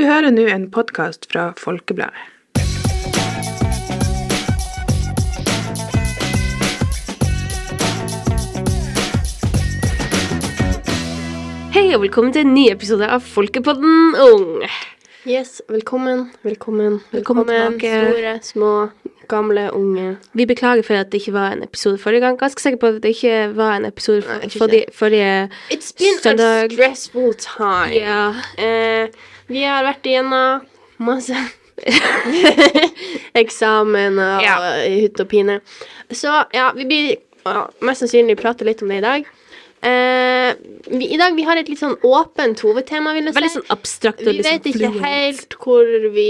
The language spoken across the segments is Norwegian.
Du hører nå en podkast fra Folkebladet. Hei og velkommen til en ny episode av Folkepodden Ung. Yes, velkommen, velkommen, Velkommen velkommen. tilbake. Store, små, gamle, unge. Vi beklager for at det ikke var en episode forrige gang. Ganske sikker på at det ikke var en episode Nei, jeg tror forrige, forrige It's been Søndag. a stressful time. Ja. Eh, vi har vært igjennom masse eksamen og Ja. hytt og pine. Så ja, vi blir ja, mest sannsynlig prate litt om det i dag. Eh, vi, I dag vi har et litt sånn åpent hovedtema, vil jeg si. Veldig sånn abstrakt vi vet ikke fluent. helt hvor vi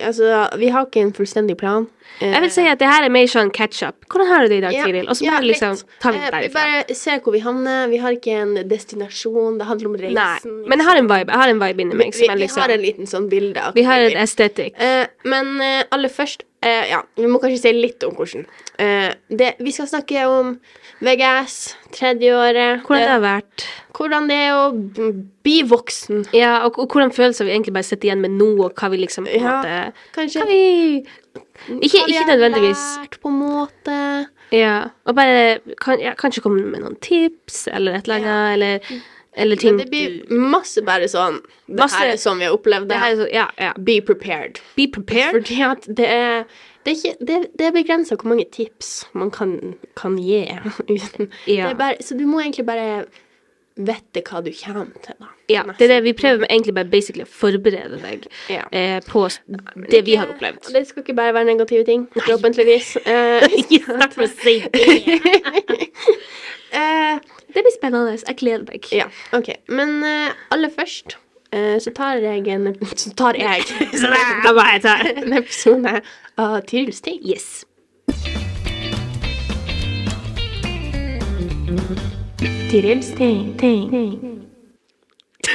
Altså, vi har ikke en fullstendig plan. Uh, Jeg vil si at det her er mer sånn catch-up. Hvordan har du det i dag, Ja, Tiril? Og så ja, bare liksom tar vi Eh, det. Bare se hvor vi havner. Vi har ikke en destinasjon. Det handler om reisen. Nei, men jeg har en vibe. Jeg har en vibe inni meg. vi, vi liksom har en liten sånn bilde. Vi har en estetikk. Eh, men eh, aller først eh, Ja, vi må kanskje si litt om hvordan. Eh, det, vi skal snakke om VGS, tredjeåret. Hvordan det har vært. hvordan det er å bli voksen. Ja, og, og hvordan følelser vi egentlig bare sitter igjen med nå, og hva vi liksom på en Ja, måte Kanskje Hva vi Ikke, hva vi ikke nødvendigvis. Lært på en måte. Ja, og bare kan, ja, kanskje komme med noen tips, eller et eller annet, eller, eller ting Men det blir masse bare sånn Det Masse- her er sånn vi har opplevd det det. her er så, Ja, ja. Be prepared. Be prepared. Fordi at det er det er, ikke, det, det er begrensa hvor mange tips man kan, kan gi. Uten. Ja. Det bare, så du må egentlig bare vite hva du kommer til, da. Ja, det er det vi prøver med egentlig bare basically å forberede deg Ja. eh, på det vi har opplevd. Det skal ikke bare være negative ting, forhåpentligvis. Eh, Ikke snakk med å si det. eh, Det blir spennende. Jeg gleder meg. ja, OK. Men uh, aller først så tar jeg en Så tar jeg Så jeg tar. en episode av Tirils ting. Yes. Tirils ting, ting.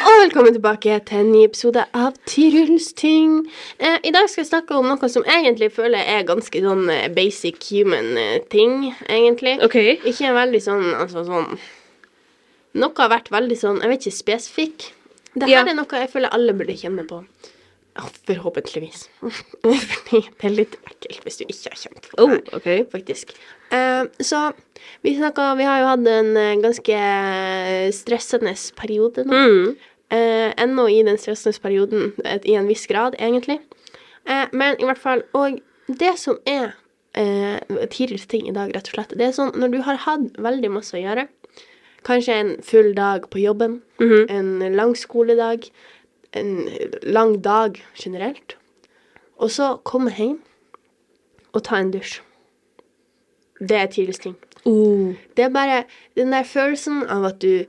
Og velkommen tilbake til en ny episode av Tirils ting. Eh, I dag skal jeg snakke om noe som egentlig føler er ganske sånn eh, basic human eh, ting, egentlig. Okay. Ikke en veldig sånn, altså sånn Noe har vært veldig sånn, jeg vet ikke, spesifikk. Det her Ja. er noe jeg føler alle burde kjenne på. Ja, forhåpentligvis. Fordi det er litt ekkelt hvis du ikke har kjent på det. Oh, okay. OK. faktisk. Uh, så vi snakka Vi har jo hatt en eh, ganske stressende periode nå. Mm. Uh, ennå i den stressende perioden, et, i en viss grad, egentlig. Uh, men i hvert fall Og det som er uh, Tirils ting i dag, rett og slett, det er sånn når du har hatt veldig masse å gjøre, kanskje en full dag på jobben, Mhm. en lang skoledag, en lang dag generelt, og så komme hjem og ta en dusj. Det er tidligst ting. Uh. Det er bare den der følelsen av at du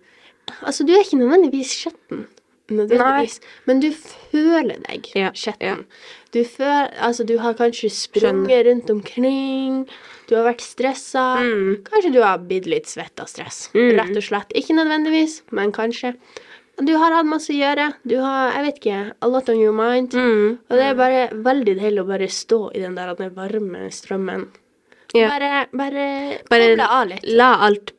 Altså, du er ikke nødvendigvis skjetten, nødvendigvis, men du føler deg Ja, skjetten. Du føler Altså, du har kanskje sprunget rundt omkring, du har vært stressa, Mm. kanskje du har blitt litt svett av stress, Mm. rett og slett. Ikke nødvendigvis, men kanskje. Du har hatt masse å gjøre, du har, jeg vet ikke, a lot on your mind. Mm. Og det er bare veldig deilig å bare stå i den der den varme strømmen. Ja. Bare, bare, Bare av litt. la alt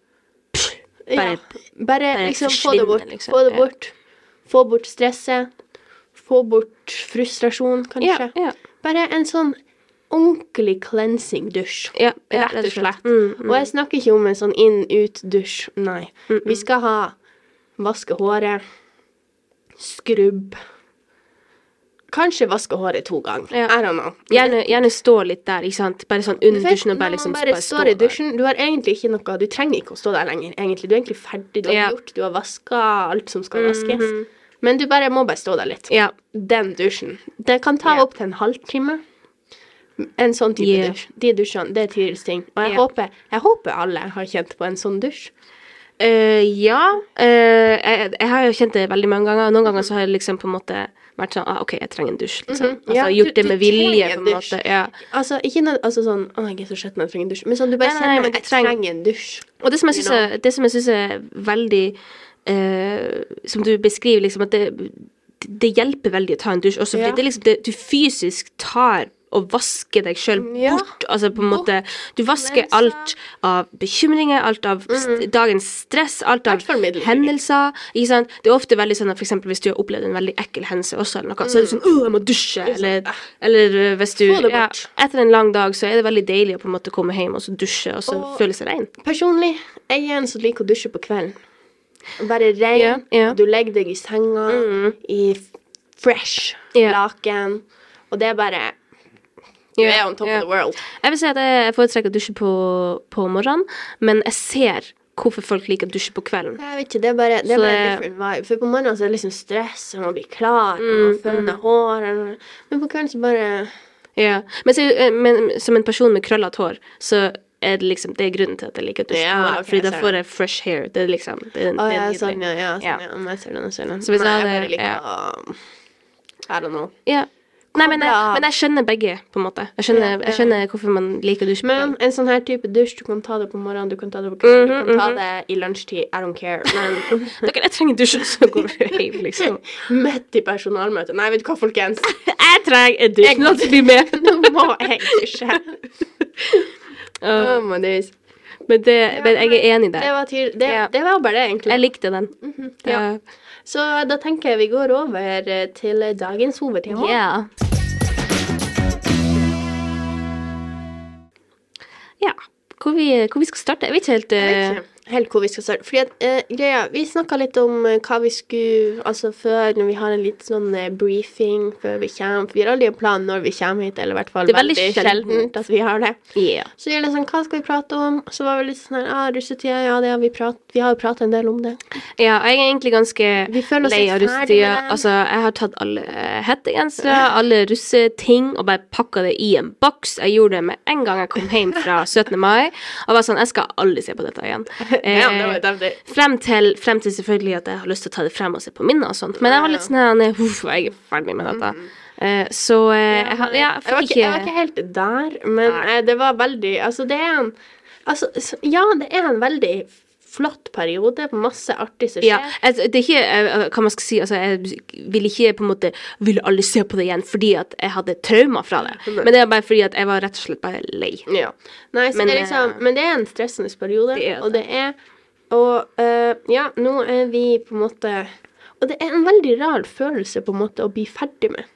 Ja, Bare- bare, bare liksom få det bort. liksom. Få det Ja. bort. Få bort stresset. Få bort frustrasjon, kanskje. Ja, ja. Bare en sånn ordentlig cleansing dusj. Ja, ja, Rett og slett. Mm, mm. Og jeg snakker ikke om en sånn inn-ut-dusj. Nei. Vi skal ha vaske håret, skrubb Kanskje vaske håret to ganger. Ja. I don't know. Gjerne, gjerne stå litt der, ikke sant? Bare sånn under vet, dusjen og bare liksom bare bare stå står i der. Du har egentlig ikke noe Du trenger ikke å stå der lenger, egentlig. Du er egentlig ferdig. Du har Ja. gjort, du har vaska alt som skal vaskes. -hmm. Men du bare må bare stå der litt. Ja. Den dusjen. Det kan ta opp til en halvtime. En sånn type Yeah. dusj. De dusjene, det er Tirils ting. Og jeg, yeah. håper, jeg håper alle har kjent på en sånn dusj. Uh, ja. Uh, jeg, jeg har jo kjent det veldig mange ganger. Noen ganger så har jeg liksom på en måte vært sånn ah, OK, jeg trenger en dusj. Liksom. Mhm. Altså Ja, gjort du- det med vilje, på en dusj. måte. Ja. Altså, ikke noe, altså sånn Å, jeg er så skitten, jeg trenger en dusj. Men sånn, du bare Nei, nei, nei, du Jeg trenger- en dusj. Og det som jeg syns er, det som jeg synes er veldig uh, Som du beskriver, liksom at det, det hjelper veldig å ta en dusj. Også fordi Ja. det liksom det, du fysisk tar å vaske deg sjøl Ja. bort. Altså på en måte Du vasker alt av bekymringer, alt av mm. dagens stress, alt av hendelser. Ikke sant? Det er ofte veldig sånn at for eksempel hvis du har opplevd en veldig ekkel hendelse også, eller noe, så er det sånn 'Å, jeg må dusje', eller, eller uh, hvis du ja. Etter en lang dag så er det veldig deilig å på en måte komme hjem og så dusje og så Og- føle seg rein. Personlig, jeg er en som liker å dusje på kvelden. Bare rein, Ja, ja. du legger deg i senga i fresh laken, og det er bare Du Ja, er on top of the world. Jeg vil si at jeg foretrekker å dusje på, på morgenen, men jeg ser hvorfor folk liker å dusje på kvelden. Jeg vet ikke, det er bare, det er bare det- different vibe. For på morgenen så er det liksom stress, og man blir klar, og man føler håret Men på kvelden så bare Ja. Men, så, eh, men som en person med krøllete hår, så er det liksom Det er grunnen til at jeg liker å dusje Ja, på morgenen. ok, Fordi da får jeg fresh hair. Det er liksom det, er- Å det er ja, sånn, ja. ja, sånn, Ja. ja. Men Jeg ser den, jeg ser den. Så hvis Nei, jeg jeg hadde- bare liker ja. å I don't know. Ja. Nei, men jeg, men jeg skjønner begge, på en måte. Jeg skjønner, jeg skjønner hvorfor man liker å dusje Men en sånn her type dusj, du kan ta det på morgenen, du kan ta det på kvelden, Mhm, du kan ta det i lunsjtid, I don't care. Men Dere, jeg trenger dusj, så går vi hjem, liksom. midt i personalmøtet Nei, vet du hva, folkens? Jeg trenger en dusj. La oss bli med. Nå må jeg dusje. Oh my days. men, det, men jeg er enig Det der. var, til, det, Ja. det var bare det, egentlig. Jeg likte den. ja. Så da tenker jeg vi går over eh, til dagens hovedtema. Ja. Ja. Hvor vi, hvor vi skal starte? Jeg vet ikke helt Jeg vet eh, ikke helt hvor vi skal starte. Fordi at, eh, greia, Vi snakka litt om eh, hva vi skulle Altså før, når vi har en litt sånn eh, briefing før vi kommer. For vi har aldri en plan når vi kommer hit, eller i hvert fall Det er veldig veldig sjeldent. at vi har det. yeah. Så det sånn, hva skal vi prate om? Så var vi litt sånn her, ah, russetida, ja, det har vi prat, vi har jo prata en del om det. Ja, jeg er egentlig ganske lei av russetida. Altså, jeg har tatt alle hettegensere, alle russeting, og bare pakka det i en boks. Jeg gjorde det med en gang jeg kom hjem fra 17. mai. Og var sånn, jeg skal aldri se på dette igjen. Ja, det var Eh, det. frem, til, frem til selvfølgelig at jeg har lyst til å ta det frem og se på minner og sånt. Men jeg var litt sånn uff, jeg er ferdig med dette. Eh, så eh, jeg, ja, jeg jeg, var ikke, jeg var ikke helt der, men eh, det var veldig Altså, det er en Altså, ja, det er en veldig flott periode. Masse artig som skjer. Ja, altså, det er ikke eh, Hva man skal si altså, Jeg vil ikke på en måte Ville aldri se på det igjen fordi at jeg hadde traumer fra det. Men det er bare fordi at jeg var rett og slett bare lei. Ja. Nei, så Men, det liksom, eh, men det er en stressende periode, det det. og det er Og uh, ja, nå er vi på en måte Og det er en veldig rar følelse på en måte å bli ferdig med.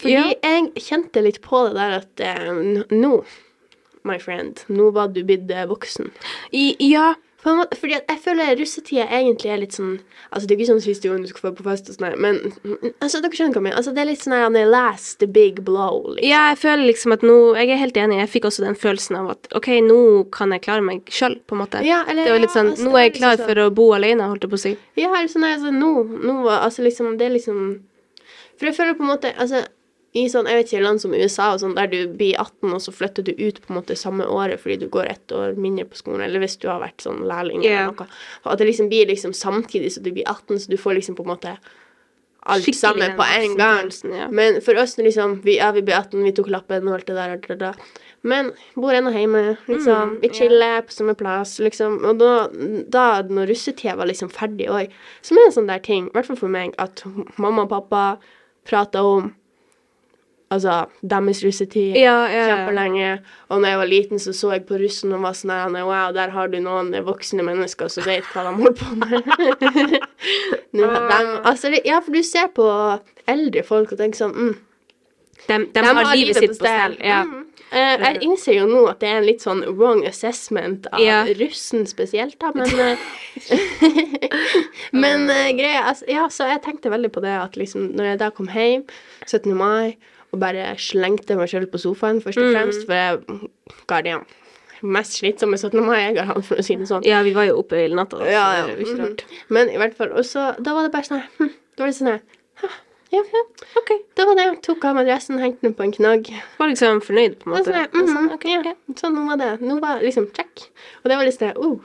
Fordi Ja. jeg kjente litt på det der at uh, nå, my friend, nå var du blitt eh, voksen. I, ja. Måte, fordi jeg føler russetida egentlig er litt sånn Altså, det er ikke sånn siste gang du skal få på fest og sånn, her, men mm, altså, dere skjønner hva jeg mener. Altså, det er litt sånn her last the big blow, liksom. ja, jeg føler liksom at nå Jeg er helt enig. Jeg fikk også den følelsen av at OK, nå kan jeg klare meg sjøl, på en måte. Ja, eller- det var litt ja, sånn altså, Nå er jeg klar liksom sånn- for å bo alene, holdt jeg på å si. Ja, eller sånn, altså, nå, nå altså liksom, det er liksom For jeg føler på en måte, altså, i sånn, jeg vet ikke, land som USA og sånn, der du blir 18, og så flytter du ut på en måte samme året fordi du går ett år mindre på skolen, eller hvis du har vært sånn lærling eller noe, og at det liksom blir liksom samtidig så du blir 18, så du får liksom på en måte alt Skikkelig sammen på en gang. ja. Men for oss, liksom, vi, ja, vi ble 18, vi tok lappen og alt det der, alt det der. Men bor ennå hjemme, liksom. Mm, vi chiller på samme plass, liksom. Og da, da når russetida var liksom ferdig òg, som er en sånn der ting, i hvert fall for meg, at mamma og pappa prata om Altså deres russetid Ja, ja, ja. kjempelenge. Og når jeg var liten, så så jeg på russen og var sånn Wow, der har du noen voksne mennesker som vet hva de holder på med. Nå har altså, ja, for du ser på eldre folk og tenker sånn mm, De, de, har livet sitt på stell. Ja. Mm. Eh, jeg innser jo nå at det er en litt sånn wrong assessment av Ja. russen spesielt, da, men eh, Men uh, greia altså, Ja, så jeg tenkte veldig på det at liksom når jeg da kom hjem 17. mai og bare slengte meg selv på sofaen, først Mm. og fremst, for jeg ga det mest slitsomme 17. mai jeg har hatt, for å si det sånn. ja, vi var jo oppe hele natta. Ja, ja. det ikke rart. mhm. Men i hvert fall også Da var det bare sånn hm, Da var det sånn her Ja, ja, OK. Da var det. Tok av meg dressen, hengte den på en knagg. Var liksom fornøyd, på en måte. sånn mm, Og sånn, okay, ok, ja. Så nå var det Nå var liksom check. Og det var sånn oh.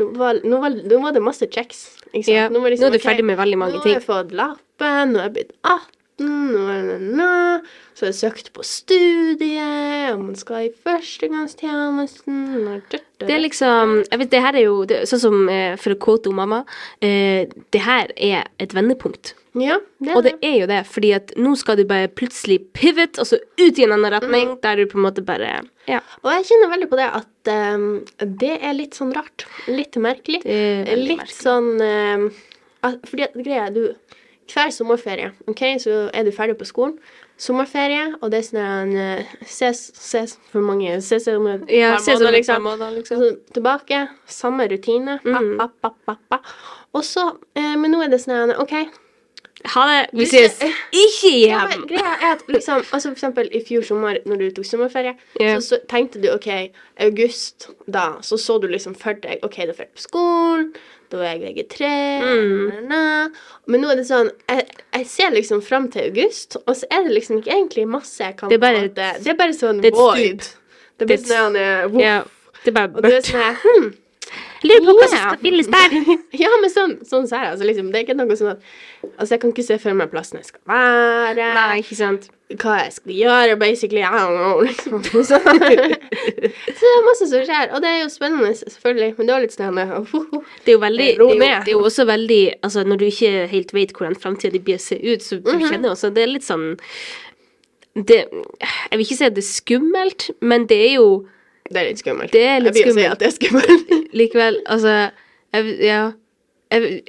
Nå var, nå, var, nå var det masse checks. Ikke sant? Ja, var nå er du ferdig med veldig mange ting. Nå har jeg fått lappen, nå har jeg blitt 18, høsten, og na, na, na. så har jeg søkt på studiet, og man skal i førstegangstjenesten Det er liksom jeg vet, det her er jo det, Sånn som eh, for å quote mamma eh, Det her er et vendepunkt. Ja, det Og det er jo det, fordi at nå skal du bare plutselig pivot, og så ut i en annen retning, der du på en måte bare Ja. Og jeg kjenner veldig på det at um, det er litt sånn rart. Litt merkelig. Er litt merkelig. sånn um, at, Fordi at greia er du Hver sommerferie, ok, så er du ferdig på skolen. Sommerferie, og det er sånn en eh, ses, ses for mange Ses om et Ja, par måneder, liksom. Måneder, liksom. Så tilbake, samme rutine. Mm. Pa, pa, pa. Og så eh, Men nå er det sånn OK. Ha det. Vi Du ses Ikke ikke Ja, hjem! greia er at liksom Altså for eksempel i fjor sommer, når du tok sommerferie, yeah. så, så tenkte du OK, august, da, så så du liksom for deg OK, da er jeg på skolen, da er jeg VG3 Mm. na, na. Men nå er det sånn jeg, jeg ser liksom fram til august, og så er det liksom ikke egentlig masse jeg kan Det er bare et, Det er bare sånn det er void. Det blir sånn. Ja, det er bare Og du er sånn her, hm, Lurer på hva som skal finnes der. Ja, men sånn, sånn ser jeg. Altså, liksom, det er ikke noe sånn at Altså, jeg kan ikke se for meg plassen jeg skal være. Nei, ikke sant. Hva jeg skal gjøre, basically. I don't know, liksom. Så, så det er masse som skjer, og det er jo spennende, selvfølgelig, men det er litt sånn Det er jo veldig Ro det er jo, det er jo også veldig Altså, når du ikke helt vet hvordan framtida di blir se ut, så du Mhm. kjenner også Det er litt sånn det, Jeg vil ikke si at det er skummelt, men det er jo Det er litt skummelt. Det er litt jeg vil jo si at det er skummelt. likevel Altså, jeg, ja jeg,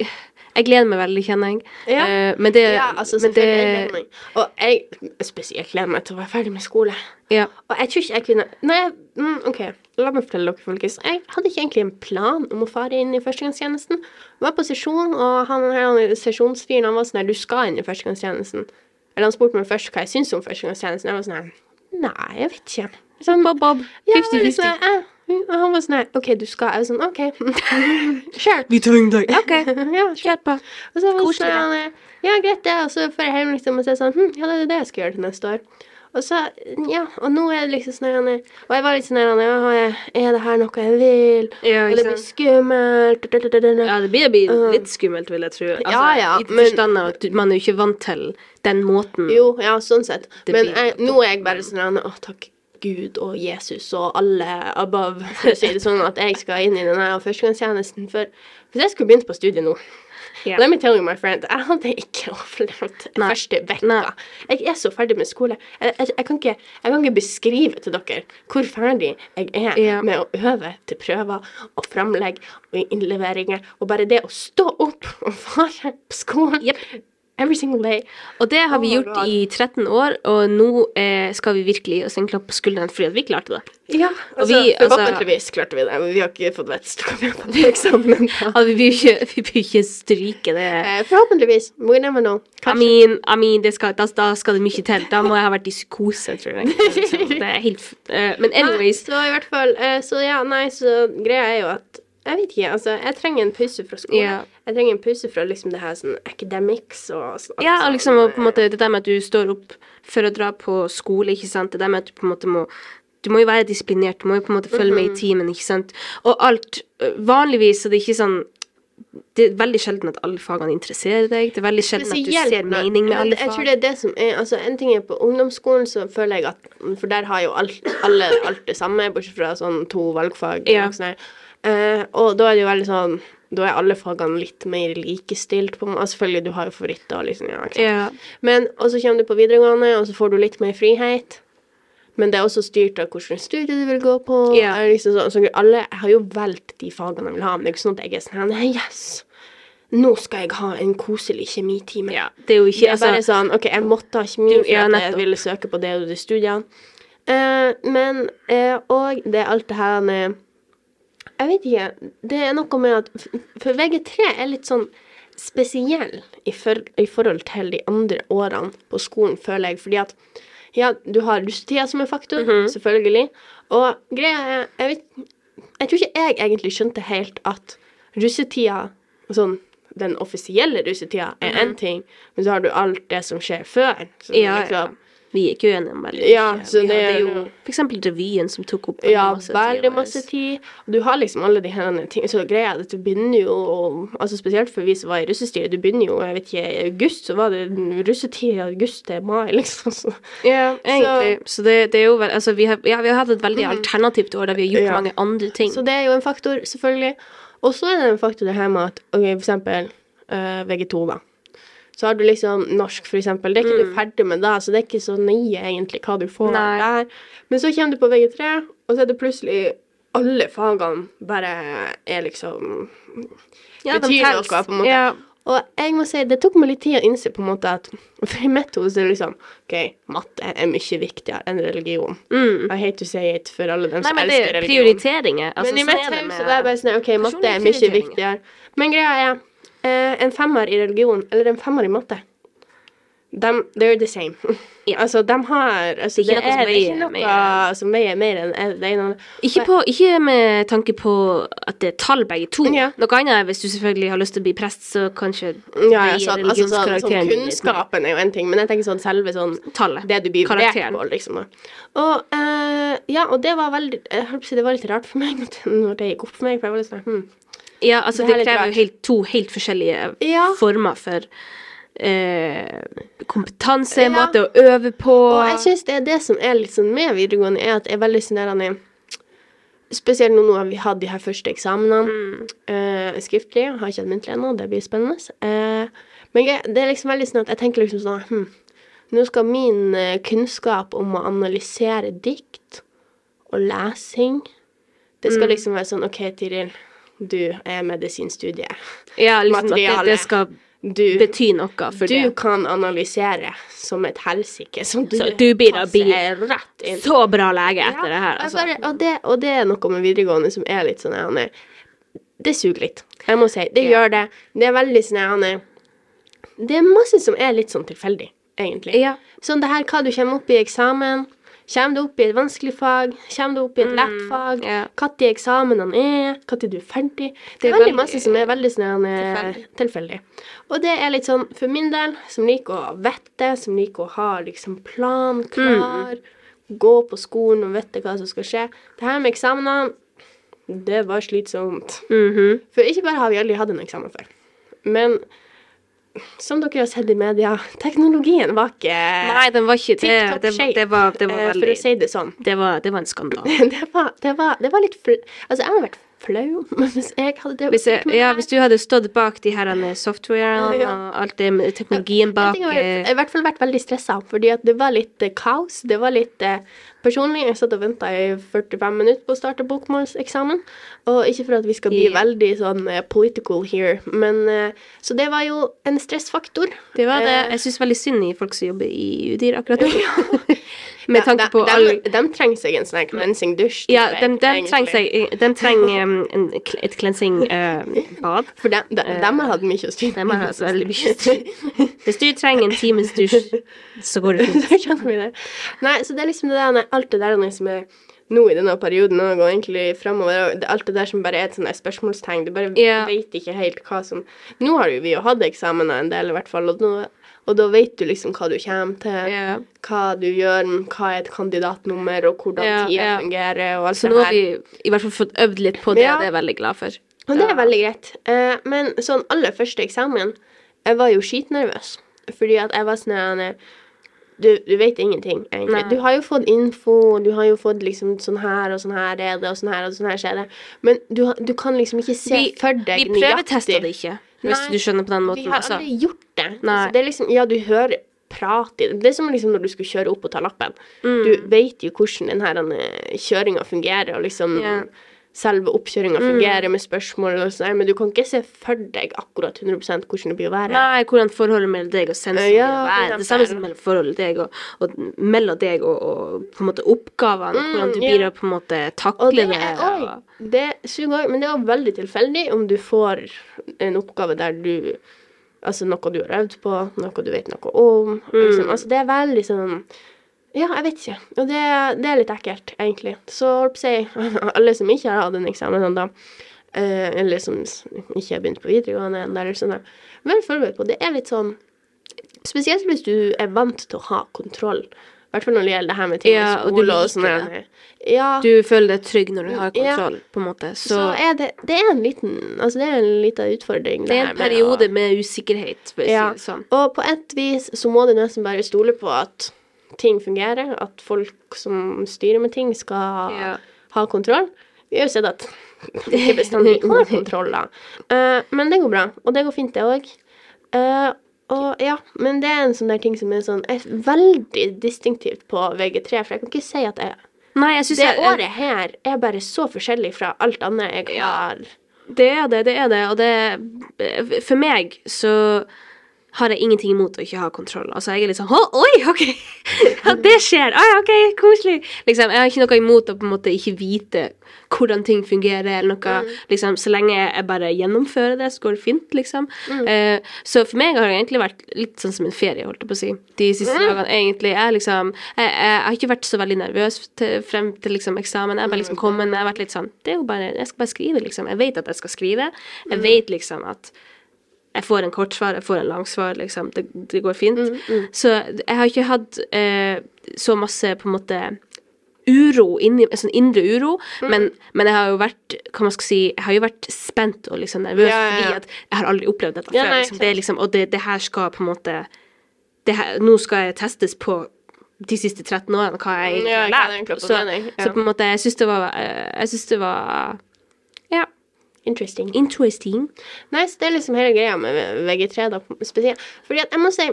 jeg gleder meg veldig, kjenner jeg. Ja. Uh, men det, ja, altså, men det jeg gleder meg. Og jeg spesielt gleder meg til å være ferdig med skole. Ja. Og jeg tror ikke jeg kunne Nei, mm, OK, la meg fortelle dere, folkens. Jeg hadde ikke egentlig en plan om å fare inn i førstegangstjenesten. Jeg var på sesjon, og han her sesjonsfyren han var sånn her Du skal inn i førstegangstjenesten. Eller han spurte meg først hva jeg syns om førstegangstjenesten. Jeg var sånn her Nei, jeg vet ikke. Sånn, Bob, Bob. ja, 50-50. liksom, eh, og han var sånn her OK, du skal. Jeg var sånn OK. Sure. Vi tar en dag. OK, ja, kjør på. Og så var sånn, eh, ja, greit det, og så får jeg hjem liksom og si sånn, hm, ja, det er det jeg skal gjøre til neste år. Og så, ja, og nå er det liksom sånn, eh, og jeg var litt sånn, ja, er det her noe jeg vil? Ja, og det blir skummelt. Ja, det blir, det blir litt skummelt, vil jeg tro. Altså, Ja, ja, I forstand av at man er jo ikke vant til den måten. Jo, ja, sånn sett. Men jeg, nå er jeg bare sånn, å, takk Gud og Jesus og alle above, for å si det sånn, at jeg skal inn i denne førstegangstjenesten. For hvis jeg skulle begynt på studiet nå, yeah. let me tell you, my friend, jeg hadde ikke overlevd Nei. første vekka. Jeg er så ferdig med skole. Jeg, jeg, jeg, kan ikke, jeg kan ikke beskrive til dere hvor ferdig jeg er yeah. med å øve til prøver og framlegg og innleveringer. Og bare det å stå opp og fare på skolen Jep. Every single day. Og det har vi Oh gjort i 13 år, og nå eh, skal vi virkelig gi oss en klapp på skulderen fordi at vi klarte det. Ja, altså, vi, altså- forhåpentligvis klarte vi det. Men vi har ikke fått vett til vi komme på eksamen. da. Altså, vi bør ikke, vi ikke stryke det. Eh, forhåpentligvis. We never know. I mean, I mean det skal, da, da skal det mye til. Da må jeg ha vært i psykose, tror jeg. Liksom, Det er helt eh, Men anyways. Nei, så i hvert fall uh, Så ja, nei, så greia er jo at Jeg vet ikke, altså. Jeg trenger en pause fra skolen. Ja. Jeg trenger en pause fra liksom det her sånn academics og sånn. Ja, og liksom og på en måte det der med at du står opp for å dra på skole, ikke sant. Det der med at du på en måte må Du må jo være disiplinert, du må jo på en måte følge med i timen, ikke sant. Og alt Vanligvis så det er ikke sånn Det er veldig sjelden at alle fagene interesserer deg. Det er veldig sjelden at du ser mening med alle fag. Jeg tror det er det som er Altså, en ting er på ungdomsskolen, så føler jeg at For der har jo alt, alle alt det samme, bortsett fra sånn to valgfag. Ja. Og, sånn her. Eh, og da er det jo veldig sånn Da er alle fagene litt mer likestilt. På, altså, selvfølgelig, du har jo favoritter. Liksom, ja. Ja. Men, og så kommer du på videregående, og så får du litt mer frihet. Men det er også styrt av hvilken studie du vil gå på. Ja. Liksom så, så alle har jo valgt de fagene jeg vil ha, men det er ikke sånn at jeg er sånn «Nei, Yes! Nå skal jeg ha en koselig kjemitime. ja. Det er jo ikke Det er altså, bare sånn OK, jeg måtte ha kjemi for ja, at jeg ville søke på det og de studiene. Eh, men eh, Og det er alt det her med Jeg vet ikke. Det er noe med at For VG3 er litt sånn spesiell i, for, i forhold til de andre årene på skolen, føler jeg. Fordi at ja, du har russetida som en faktor, -hmm. selvfølgelig. Og greia er Jeg vet Jeg tror ikke jeg egentlig skjønte helt at russetida, sånn den offisielle russetida, er én ting, men så har du alt det som skjer før. Som ja. liksom Vi er ikke uenige om veldig mye. Ja, Vi det hadde jo eksempel revyen som tok opp Ja, masse veldig vår. masse tid. Du har liksom alle de her ting. Så greia er at du begynner jo Altså spesielt for vi som var i russestyret, du begynner jo jeg vet ikke, i august, så var det russetid i august til mai, liksom. Så. Ja, egentlig. Så, det, det er jo Altså, vi har, ja, vi har hatt et veldig alternativt år der vi har gjort Ja. mange andre ting. så det er jo en faktor, selvfølgelig. Og så er det en faktor det her med at ok, for eksempel eh, VG2, da. Så har du liksom norsk, eksempel. Det er ikke du ferdig med da, så det er ikke så nøye egentlig hva du får Mm. Nei. der. Men så kommer du på VG3, og så er det plutselig alle fagene bare er liksom ja, betyr noe, på en måte. Ja, Og jeg må si, det tok meg litt tid å innse på en måte at For i mitt hode så er det liksom OK, matte er mye viktigere enn religion. mm. I hate to say it for alle dem Nei, som men det elsker er religion. prioriteringer. Altså, Men i mitt hode så er det bare sånn OK, matte er mye viktigere. Men greia er en femmer i religion eller en femmer i matte dem, They're the same. Ja. altså, de har altså, Det er ikke noe som det er ikke veier noe som veier mer enn det ene. Ikke, på, ikke med tanke på at det er tall, begge to. Ja. Noe annet hvis du selvfølgelig har lyst til å bli prest, så kanskje Ja, ja, så, altså, så, sånn, kunnskapen er jo en ting, men jeg tenker sånn selve sånn Tallet. det du blir Karakteren. på, liksom. Og uh, ja, og det var veldig Jeg si det var litt rart for meg når det gikk opp for meg, for jeg var litt sånn hm. Ja, altså Det det, er krever jo helt, to helt forskjellige Ja. former for eh, kompetanse, Ja. måte å øve på. Og jeg syns det er det som er litt sånn med videregående, er at jeg er veldig sånn Spesielt nå, når vi hadde de her første eksamenene Mm. eh, skriftlig. Har ikke hatt muntlig ennå, det blir spennende. Eh, men det er liksom veldig sånn at jeg tenker liksom sånn hm, Nå skal min eh, kunnskap om å analysere dikt og lesing Det skal Mm. liksom være sånn OK, Tiril, du er medisinstudiet. ja, liksom at det, det skal Du, bety noe for du det. kan analysere som et helsike. Som du, Så du blir da rett inn. Så bra lege etter det her, altså. bare, og, det, og det er noe med videregående som er litt sånn er, Det suger litt. Jeg må si. Det Ja. gjør det. Det er veldig sånn er, Det er masse som er litt sånn tilfeldig, egentlig. Ja. Sånn det her hva du kommer opp i eksamen. Kommer du opp i et vanskelig fag? Kommer du opp i et lett fag? Mm, ja. Når eksamene er? Når du er ferdig? Det er, veldig masse som er veldig sånn er tilfeldig. tilfeldig. Og det er litt sånn, for min del, som liker å vette, som liker å ha liksom plan klar, gå på skolen og vite hva som skal skje. Det her med eksamenene, det var slitsomt. Mhm. For ikke bare har vi aldri hatt en eksamen før, men som dere har sett i media, teknologien var ikke Nei, den var ikke det. Det, det, var, det var eh, veldig For å si det sånn. det var, det var en skandale. Det var, det var, det var litt fl Altså, jeg hadde vært flau, hvis jeg hadde det Hvis, jeg, ja, hvis du hadde stått bak de her eh, softwarene Ja. og alt det med teknologien bak Jeg har eh, i hvert fall vært veldig stressa, fordi at det var litt eh, kaos. Det var litt eh, Personlig, jeg satt og venta i 45 minutter på å starte bokmålseksamen. Og ikke for at vi skal bli yeah. veldig sånn eh, political here, men eh, Så det var jo en stressfaktor. Det var det. Eh, Jeg syns veldig synd i folk som jobber i UDIR akkurat nå. Med de- tanke på de, all de, de trenger seg en sånn cleansing dusj. Ja, de, de trenger seg De trenger um, en, et cleansing-bad. For de, de, de har hatt mye å styre med. har altså veldig mye styr. Hvis du trenger en times dusj, så går det fint. Nei, så det er liksom det der, alt det der som er nå i denne perioden og går egentlig framover. og alt det der som bare er et sånt spørsmålstegn. Du bare yeah. vet ikke helt hva som Nå har jo vi jo hatt eksamener en del, i hvert fall, og, nå, og da vet du liksom hva du kommer til, yeah. hva du gjør, hva er et kandidatnummer, og hvordan yeah, tida yeah. fungerer, og alt Så det nå har vi i hvert fall fått øvd litt på det, Ja. og det er jeg veldig glad for. Og det er veldig greit. Eh, men sånn aller første eksamen, jeg var jo skitnervøs. Fordi at jeg var sånn du, du vet ingenting, egentlig. Nei. Du har jo fått info, du har jo fått liksom sånn her og sånn her er det, og sånn her og sånn her skjer det. Men du, du kan liksom ikke se Vi, for deg nøyaktig. vi prøvetesta det ikke, hvis du skjønner på den måten. Vi har Altså. aldri gjort det. Altså, det er liksom, ja, du hører prat i det. Det er som liksom når du skulle kjøre opp og ta lappen. Mm. Du vet jo hvordan den her eh, kjøringa fungerer, og liksom Ja. Selve oppkjøringa Mm. fungerer med spørsmål og sånn, men du kan ikke se for deg akkurat 100 hvordan det blir å være. Nei, hvordan forholdet mellom deg og sensoren Ja, være. Det samme som mellom forholdet deg og, og mellom deg og, og på en måte oppgavene. Mm, hvordan du ja. blir å på en måte takle og det. er, og- det suger òg, men det er også veldig tilfeldig om du får en oppgave der du Altså noe du har øvd på, noe du vet noe om. Liksom. Altså, det er veldig sånn Ja, jeg vet ikke. Og det, det er litt ekkelt, egentlig. Så si alle som ikke har hatt en eksamen ennå, eh, eller som ikke har begynt på videregående ennå, eller sånn, vær forberedt på det. er litt sånn Spesielt hvis du er vant til å ha kontroll. I hvert fall når det gjelder det her med ting Ja, og skole og liker sånn. Ja, Du føler deg trygg når du har Ja. kontroll, på en måte. Så, så er det, det er en liten Altså, det er en liten utfordring. det er en med å- periode med usikkerhet, for å Ja. si det sånn. Og på et vis så må du nesten bare stole på at ting fungerer, at folk som styrer med ting, skal Ja. ha kontroll. Vi har jo sett at det ikke bestandig har kontroll, da. Uh, men det går bra, og det går fint, det òg. og ja, men det er en sånn der ting som er sånn er veldig distinktivt på VG3, for jeg kan ikke si at jeg Nei, jeg Det året her er bare så forskjellig fra alt annet jeg har Det er det, det er det. Og det For meg så har jeg ingenting imot å ikke ha kontroll. Altså, jeg er litt sånn Å, oi, OK! Ja, det skjer! oi, ja, OK, koselig! Liksom, jeg har ikke noe imot å på en måte ikke vite hvordan ting fungerer, eller noe. Liksom, så lenge jeg bare gjennomfører det, så går det fint, liksom. Eh, så for meg har det egentlig vært litt sånn som en ferie, holdt jeg på å si. De siste dagene, egentlig. Jeg, liksom, jeg, jeg har ikke vært så veldig nervøs til, frem til liksom, eksamen. Jeg har bare liksom kommet, jeg har vært litt sånn Det er jo bare Jeg skal bare skrive, liksom. Jeg vet at jeg skal skrive. Jeg vet liksom at jeg får en kortsvar, jeg får en langsvar, liksom. Det, det går fint. Så jeg har ikke hatt eh, så masse på en måte uro inni Sånn indre uro, men, men jeg har jo vært Hva man skal si Jeg har jo vært spent og liksom nervøs Ja, ja, ja. fordi at jeg har aldri opplevd dette Ja, før. nei, Liksom. Det er liksom, og det, det her skal på en måte det her, Nå skal jeg testes på de siste 13 årene, hva jeg egentlig har lært. Så, så på en måte Jeg syns det var eh, Jeg syns det var Ja, Interesting. interesting. Nei, så det er liksom hele greia med VG3, da, spesielt. Fordi at jeg må si,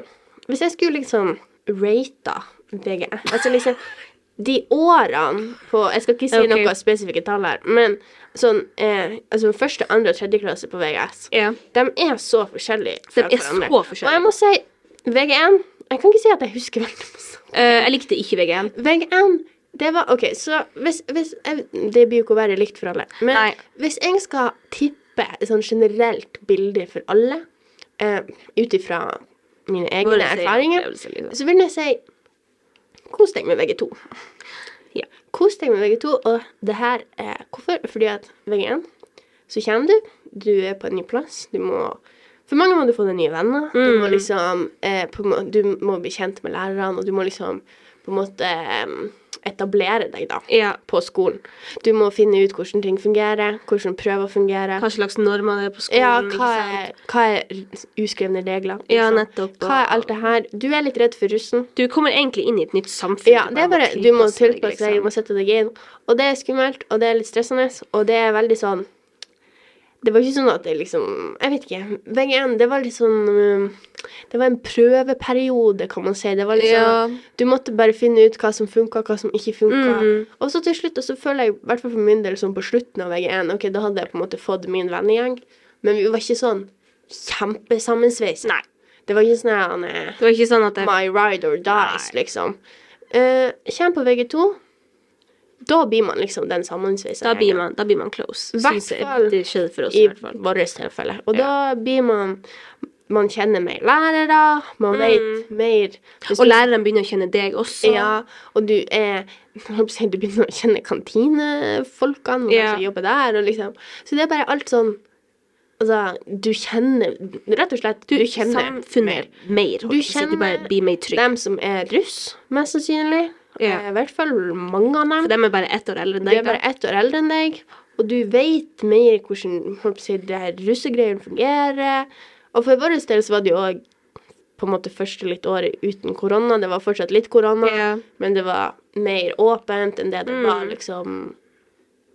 hvis jeg skulle liksom rata VG Altså liksom de årene på Jeg skal ikke si okay. noe spesifikke tall her, men sånn eh, Altså første, andre og tredje klasse på VGS, yeah. de er så forskjellige fra De er hverandre. så forskjellige. Og jeg må si VG1 Jeg kan ikke si at jeg husker veldig masse. Uh, jeg likte ikke VG1. VG1 det var OK, så hvis, hvis jeg, Det blir jo ikke å være likt for alle. Men Nei. hvis jeg skal tippe et sånn generelt bilde for alle, eh, ut ifra mine egne si, erfaringer, liksom. så vil jeg si Kos deg med VG2. Ja. Kos deg med VG2, og det her er Hvorfor? Fordi at VG1, så kommer du, du er på en ny plass, du må For mange må du få deg nye venner. Du Mm. må liksom eh, på, Du må bli kjent med lærerne, og du må liksom på en måte em, etablere deg, da, Ja. på skolen. Du må finne ut hvordan ting fungerer, hvordan prøver fungerer. Hva slags normer det er på skolen. Ja, hva er, hva er uskrevne regler? Ja, liksom? nettopp. Hva er alt det her? Du er litt redd for russen. Du kommer egentlig inn i et nytt samfunn. Ja, det er bare, du må tilpasse deg, du liksom. må sette deg inn. Og det er skummelt, og det er litt stressende, og det er veldig sånn Det var ikke sånn at det liksom Jeg vet ikke. VG1, det var litt sånn um, Det var en prøveperiode, kan man si. Det var litt Ja. sånn at Du måtte bare finne ut hva som funka, hva som ikke funka. Mm. Og så til slutt, og så føler jeg, i hvert fall for min del, sånn på slutten av VG1 Ok, da hadde jeg på en måte fått min vennegjeng, men vi var ikke sånn kjempesammensveis. Nei. Det var ikke sånn Det var ikke sånn at jeg My ride or dies, liksom. Uh, Kjem på VG2, da blir man liksom den sammensveisa da blir, man, da blir man close. Hvert fall det skjedde for oss, i i vårt tilfelle. Og da blir man Man kjenner mer lærere, man vet mer Hvis Og læreren begynner å kjenne deg også. Ja, og du er Du begynner å kjenne kantinefolkene og Ja. ja. jobber der, og liksom Så det er bare alt sånn Altså, du kjenner Rett og slett, du, kjenner. Samfunnet mer. Du si, Du bare kjenner blir mer trygg. Dem som er russ, mest sannsynlig. Ja. Eh, I hvert fall mange av dem. For de er bare ett år eldre enn deg. deg. er bare ett år eldre enn deg, og du vet mer hvordan si, det her russegreiene fungerer. Og for vår del så var det jo òg på en måte første litt året uten korona. Det var fortsatt litt korona, Ja. men det var mer åpent enn det det Mm. var liksom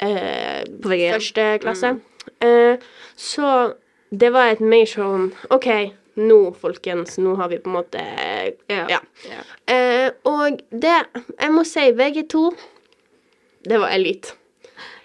eh, På VG1. første klasse. Eh, så det var et mer sånn OK, nå, folkens, nå har vi på en måte Ja. ja. Ja. Eh, og det Jeg må si VG2, det var elite.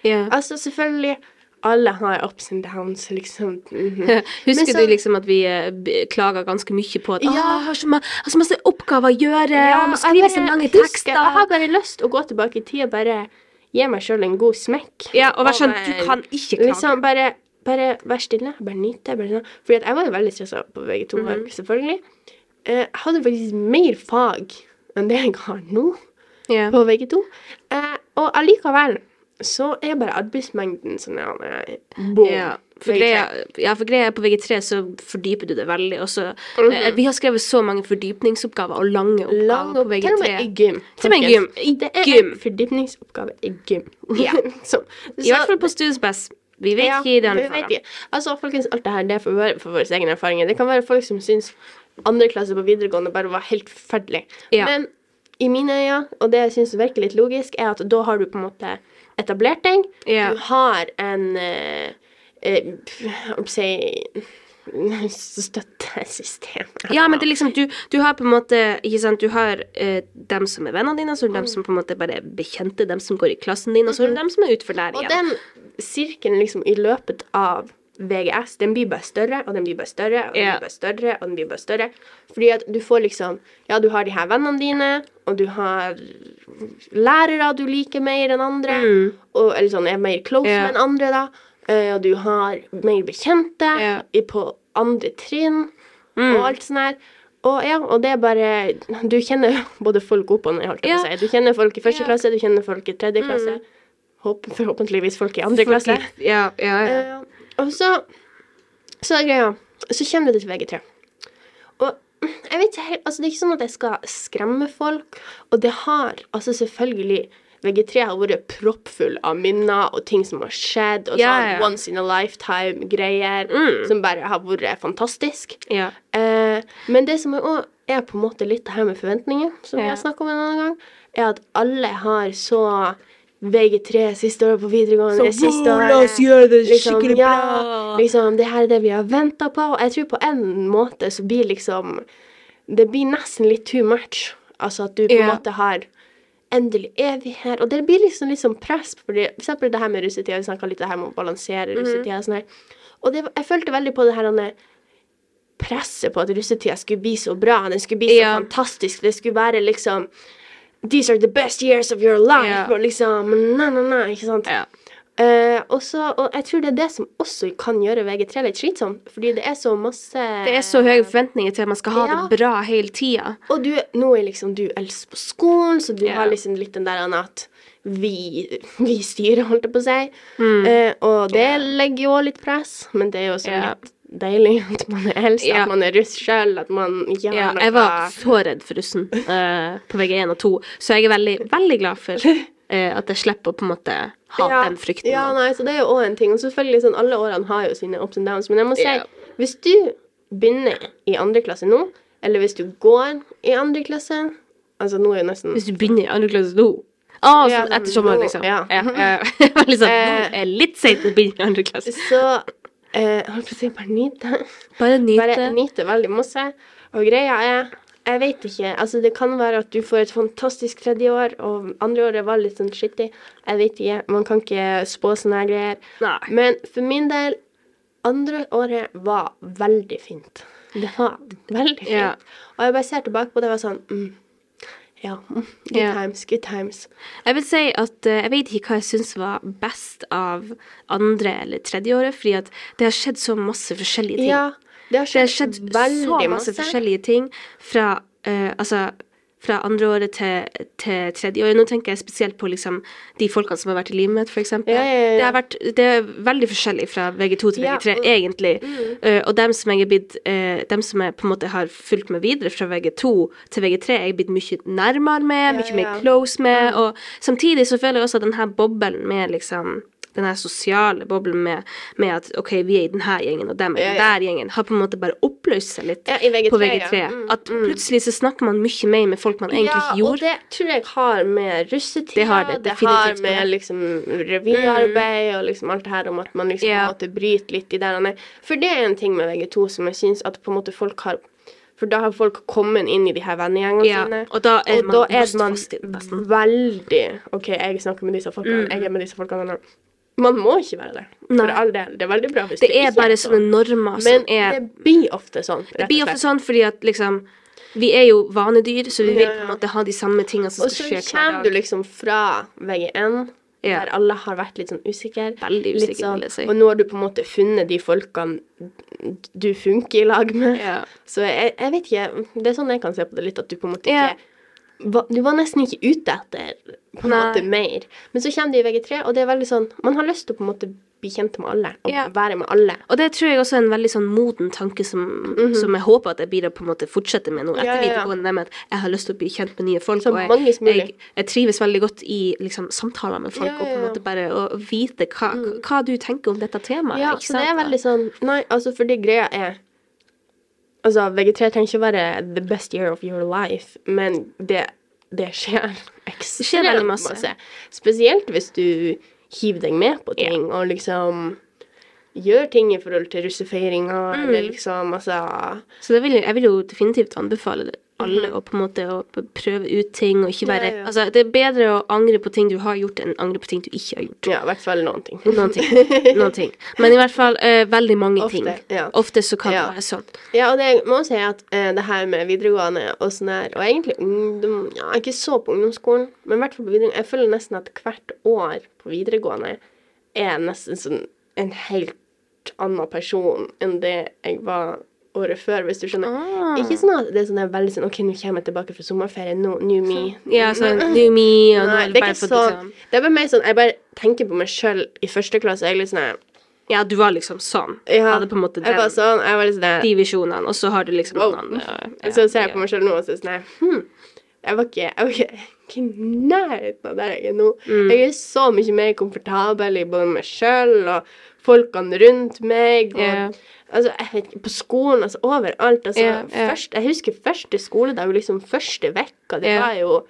Ja. Altså, selvfølgelig Alle har ups and downs, liksom. Husker så- du liksom at vi eh, klaga ganske mye på at Ja. «Åh, jeg har så, ma har så masse oppgaver å gjøre, Ja, må skrive så mange husker- tekster. Jeg har bare lyst til å gå tilbake i tid og bare gi meg sjøl en god smekk. Ja, og vær sånn, du kan ikke klage. Liksom, bare, bare vær stille, bare nyte. Bare sånn. Fordi jeg var jo veldig stressa på VG2, Mhm. selvfølgelig. Eh, Jeg hadde faktisk mer fag enn det jeg har nå yeah. på VG2. Eh, og allikevel så er bare arbeidsmengden sånn ja, boom. Ja. For greia, ja, for greia på VG3 så fordyper du det veldig, Også, mm Mhm. eh, Vi har skrevet så mange fordypningsoppgaver og lange oppgaver Lang på og til og med i gym. Til med gym. I Det er gym. en fordypningsoppgave i gym. Ja. Så- I hvert fall på Studiespes. Vi vet Ja, ikke den ikke. Altså, folkens, alt det her, det er for, vår- for våre egne erfaringer. Det kan være folk som syns andre klasse på videregående bare var helt forferdelig. Ja. Men i mine øyne, og det jeg syns virker litt logisk, er at da har du på en måte etablert deg. Ja. Du har en eh, eh, si støttesystem. Ja, men det er liksom, du, du har på en måte sant, du har eh, dem som er vennene dine, så har du dem som på en måte bare er bekjente, dem som går i klassen din, og så har du dem som er utenfor der Og den sirkelen liksom i løpet av VGS, den blir bare større, og den blir bare større, og den yeah. blir bare større, og den blir bare større. Fordi at du får liksom Ja, du har de her vennene dine, og du har lærere du liker mer enn andre, og eller sånn er mer close yeah. Med enn andre, da. Eh, og du har mer bekjente Ja. på andre trinn, Mm. og alt sånn her. Og ja, og det er bare Du kjenner både folk opp og ned, holdt jeg på å si. Du kjenner folk i første Ja. Mm. klasse, du kjenner folk i tredje klasse. Håp, forhåpentligvis folk i andre klasse. Ja, ja, ja. Uh, og så Så er greia Så kommer det til VG3. Og jeg vet ikke Altså, det er ikke sånn at jeg skal skremme folk, og det har altså selvfølgelig VG3 har vært proppfull av minner og ting som har skjedd, og Ja, sånn ja. once in a lifetime-greier Mm. som bare har vært fantastisk. ja. Eh, men det som òg er på en måte litt det her med forventninger, som vi Ja. har snakket om en annen gang, er at alle har så VG3 siste året på videregående, Så, siste år, året la oss gjøre det liksom, skikkelig ja, bra!» Liksom, det her er det vi har venta på. Og jeg tror på en måte så blir liksom Det blir nesten litt too much. Altså at du på en yeah. måte har Endelig er vi her. Og det blir liksom litt sånn press. Fordi, for eksempel det her med russetida. Vi snakka litt det her med å balansere russetida. og sånn. Og det, jeg følte veldig på det her presset på at russetida skulle bli så bra. Den skulle bli så Ja. fantastisk. Det skulle være liksom These are the best years of your life. Ja. Og liksom Nei, nei, nei. Ikke sant? ja. Eh, og, så, og jeg tror det er det som også kan gjøre VG3 litt slitsom, Fordi det er så masse Det er så høye forventninger til at man skal ha Ja. det bra hele tida. Og du, nå er liksom du eldst på skolen, så du yeah. har liksom litt den der at vi, vi styrer, holdt jeg på å si. Mm. Eh, og det legger jo også litt press, men det er jo også yeah. litt deilig at man er eldst, Ja. at man er russ sjøl, at man har Ja, noe jeg var så redd for russen uh, på VG1 og 2, så jeg er veldig, veldig glad for at jeg slipper å på en måte ha ja, den frykten. Ja, nei, så det er jo òg en ting. Og selvfølgelig, sånn, alle årene har jo sine ups and downs, men jeg må si, Ja. hvis du begynner i andre klasse nå, eller hvis du går i andre klasse Altså, nå er jo nesten Hvis du begynner i andre klasse nå Å, Ja, sånn etter sommeren, liksom. ja. ja. sånn, nå Eh, er det litt seint å begynne i andre klasse. Så eh, holdt på å si bare nyte. Bare nyte. Bare nyte veldig masse. Og greia er Jeg vet ikke. Altså, det kan være at du får et fantastisk tredje år, og andre året var litt sånn skittig. Jeg vet ikke. Man kan ikke spå sånne greier. Nei. Men for min del, andre året var veldig fint. Det var veldig fint. Ja. Og jeg bare ser tilbake på det og var sånn mm, Ja. mm, Good yeah. times, good times. Jeg vil si at eh, jeg vet ikke hva jeg syns var best av andre eller tredje året, fordi at det har skjedd så masse forskjellige ting. Ja. Det har Det har skjedd, skjedd veldig masse forskjellige ting fra uh, Altså fra andre året til, til tredje året. Nå tenker jeg spesielt på liksom de folkene som har vært i livet mitt, f.eks. Ja, ja, ja. Det, har vært, det er veldig forskjellig fra VG2 til VG3, og- egentlig. Mm. Uh, og dem som jeg er blitt uh, Dem som jeg på en måte har fulgt med videre fra VG2 til VG3, er jeg blitt mye nærmere med, mye mer close med. Og samtidig så føler jeg også at denne boblen med liksom den her sosiale boblen med, med at OK, vi er i denne gjengen, og dem er i Ja, der gjengen, har på en måte bare oppløst seg litt Ja, VG3, på VG3. ja. Mm, At plutselig så snakker man mye mer med folk man egentlig ikke gjorde. Ja, og det tror jeg har med russetida Det har det det har med liksom revyarbeid og liksom alt det her om at man liksom på en måte bryter litt i der han er. For det er en ting med VG2 som jeg syns at på en måte folk har For da har folk kommet inn i de her vennegjengene Ja, sine. og da er og man da er man veldig OK, jeg snakker med disse folkene, jeg er med disse folkene. Man må ikke være det. For. Nei. all del. Det er veldig bra hvis Det du er ikke bare sånn. sånne normer som Men er det blir ofte sånn, rett og slett. Det blir ofte sånn fordi at liksom Vi er jo vanedyr, så vi vil Ja, på en måte ha de samme tingene som skjer skal dag. skje hver kommer du liksom fra VG1, Ja. der alle har vært litt sånn usikre. Veldig usikker, sånn, si. Og nå har du på en måte funnet de folkene du funker i lag med. Ja. Så jeg, jeg vet ikke Det er sånn jeg kan se på det litt, at du på en måte ikke va- Du var nesten ikke ute etter på en Nei. måte mer. Men så kommer de i VG3, og det er veldig sånn Man har lyst til å på en måte bli kjent med alle, og Ja. være med alle. Og det tror jeg også er en veldig sånn moden tanke som, som jeg håper at jeg blir å på en måte fortsette med nå etter. Ja, ja, videregående. Med at jeg har lyst til å bli kjent med nye folk. Så og jeg, jeg, jeg trives veldig godt i liksom, samtaler med folk og på en måte bare å vite hva, hva du tenker om dette temaet. Ja, så det er veldig sånn Nei, altså, fordi greia er Altså, VG3 trenger ikke være the best year of your life, men det, det skjer ekstremt veldig masse. Spesielt hvis du hiver deg med på ting, og liksom gjør ting i forhold til russefeiringa, Mm. eller liksom, altså Så vil, jeg- jeg vil jo definitivt anbefale det alle og på en måte å prøve ut ting og ikke være Mhm. Ja, ja. Altså, det er bedre å angre på ting du har gjort, enn angre på ting du ikke har gjort. Ja, i hvert fall noen ting. Noen ting. Noen ting. Men i hvert fall eh, veldig mange Ofte, ting. ja. Ofte så kan Ja. det være sånn. Ja, og det jeg må si at eh, det her med videregående og sånn der, og egentlig ungdom Ja, jeg ikke så på ungdomsskolen, men i hvert fall på videregående Jeg føler nesten at hvert år på videregående er nesten sånn en helt annen person enn det jeg var året før, hvis du skjønner. Ah. Ikke sånn at det er sånn der veldig sånn OK, nå kommer jeg tilbake fra sommerferie, nå, new me. Ja, sånn New me og Nei, det er ikke sånn. Det er bare mer sånn Jeg bare tenker på meg sjøl i første klasse. Jeg er litt sånn Ja, du var liksom sånn. ja, Hadde på en måte Jeg den, sånn, jeg var liksom, sånn de visjonene, og så har du liksom Wow. noen andre. ja, så ser jeg på meg sjøl nå og så sånn her, hm, jeg var ikke, jeg var ikke, ikke i nærheten av der jeg er nå. Mm. Jeg er så mye mer komfortabel i både meg sjøl og folkene rundt meg. Og, Ja. Altså, jeg vet ikke, På skolen, altså overalt. altså, yeah, yeah. Først, Jeg husker første skoledag, liksom første vekka. Det yeah. var jo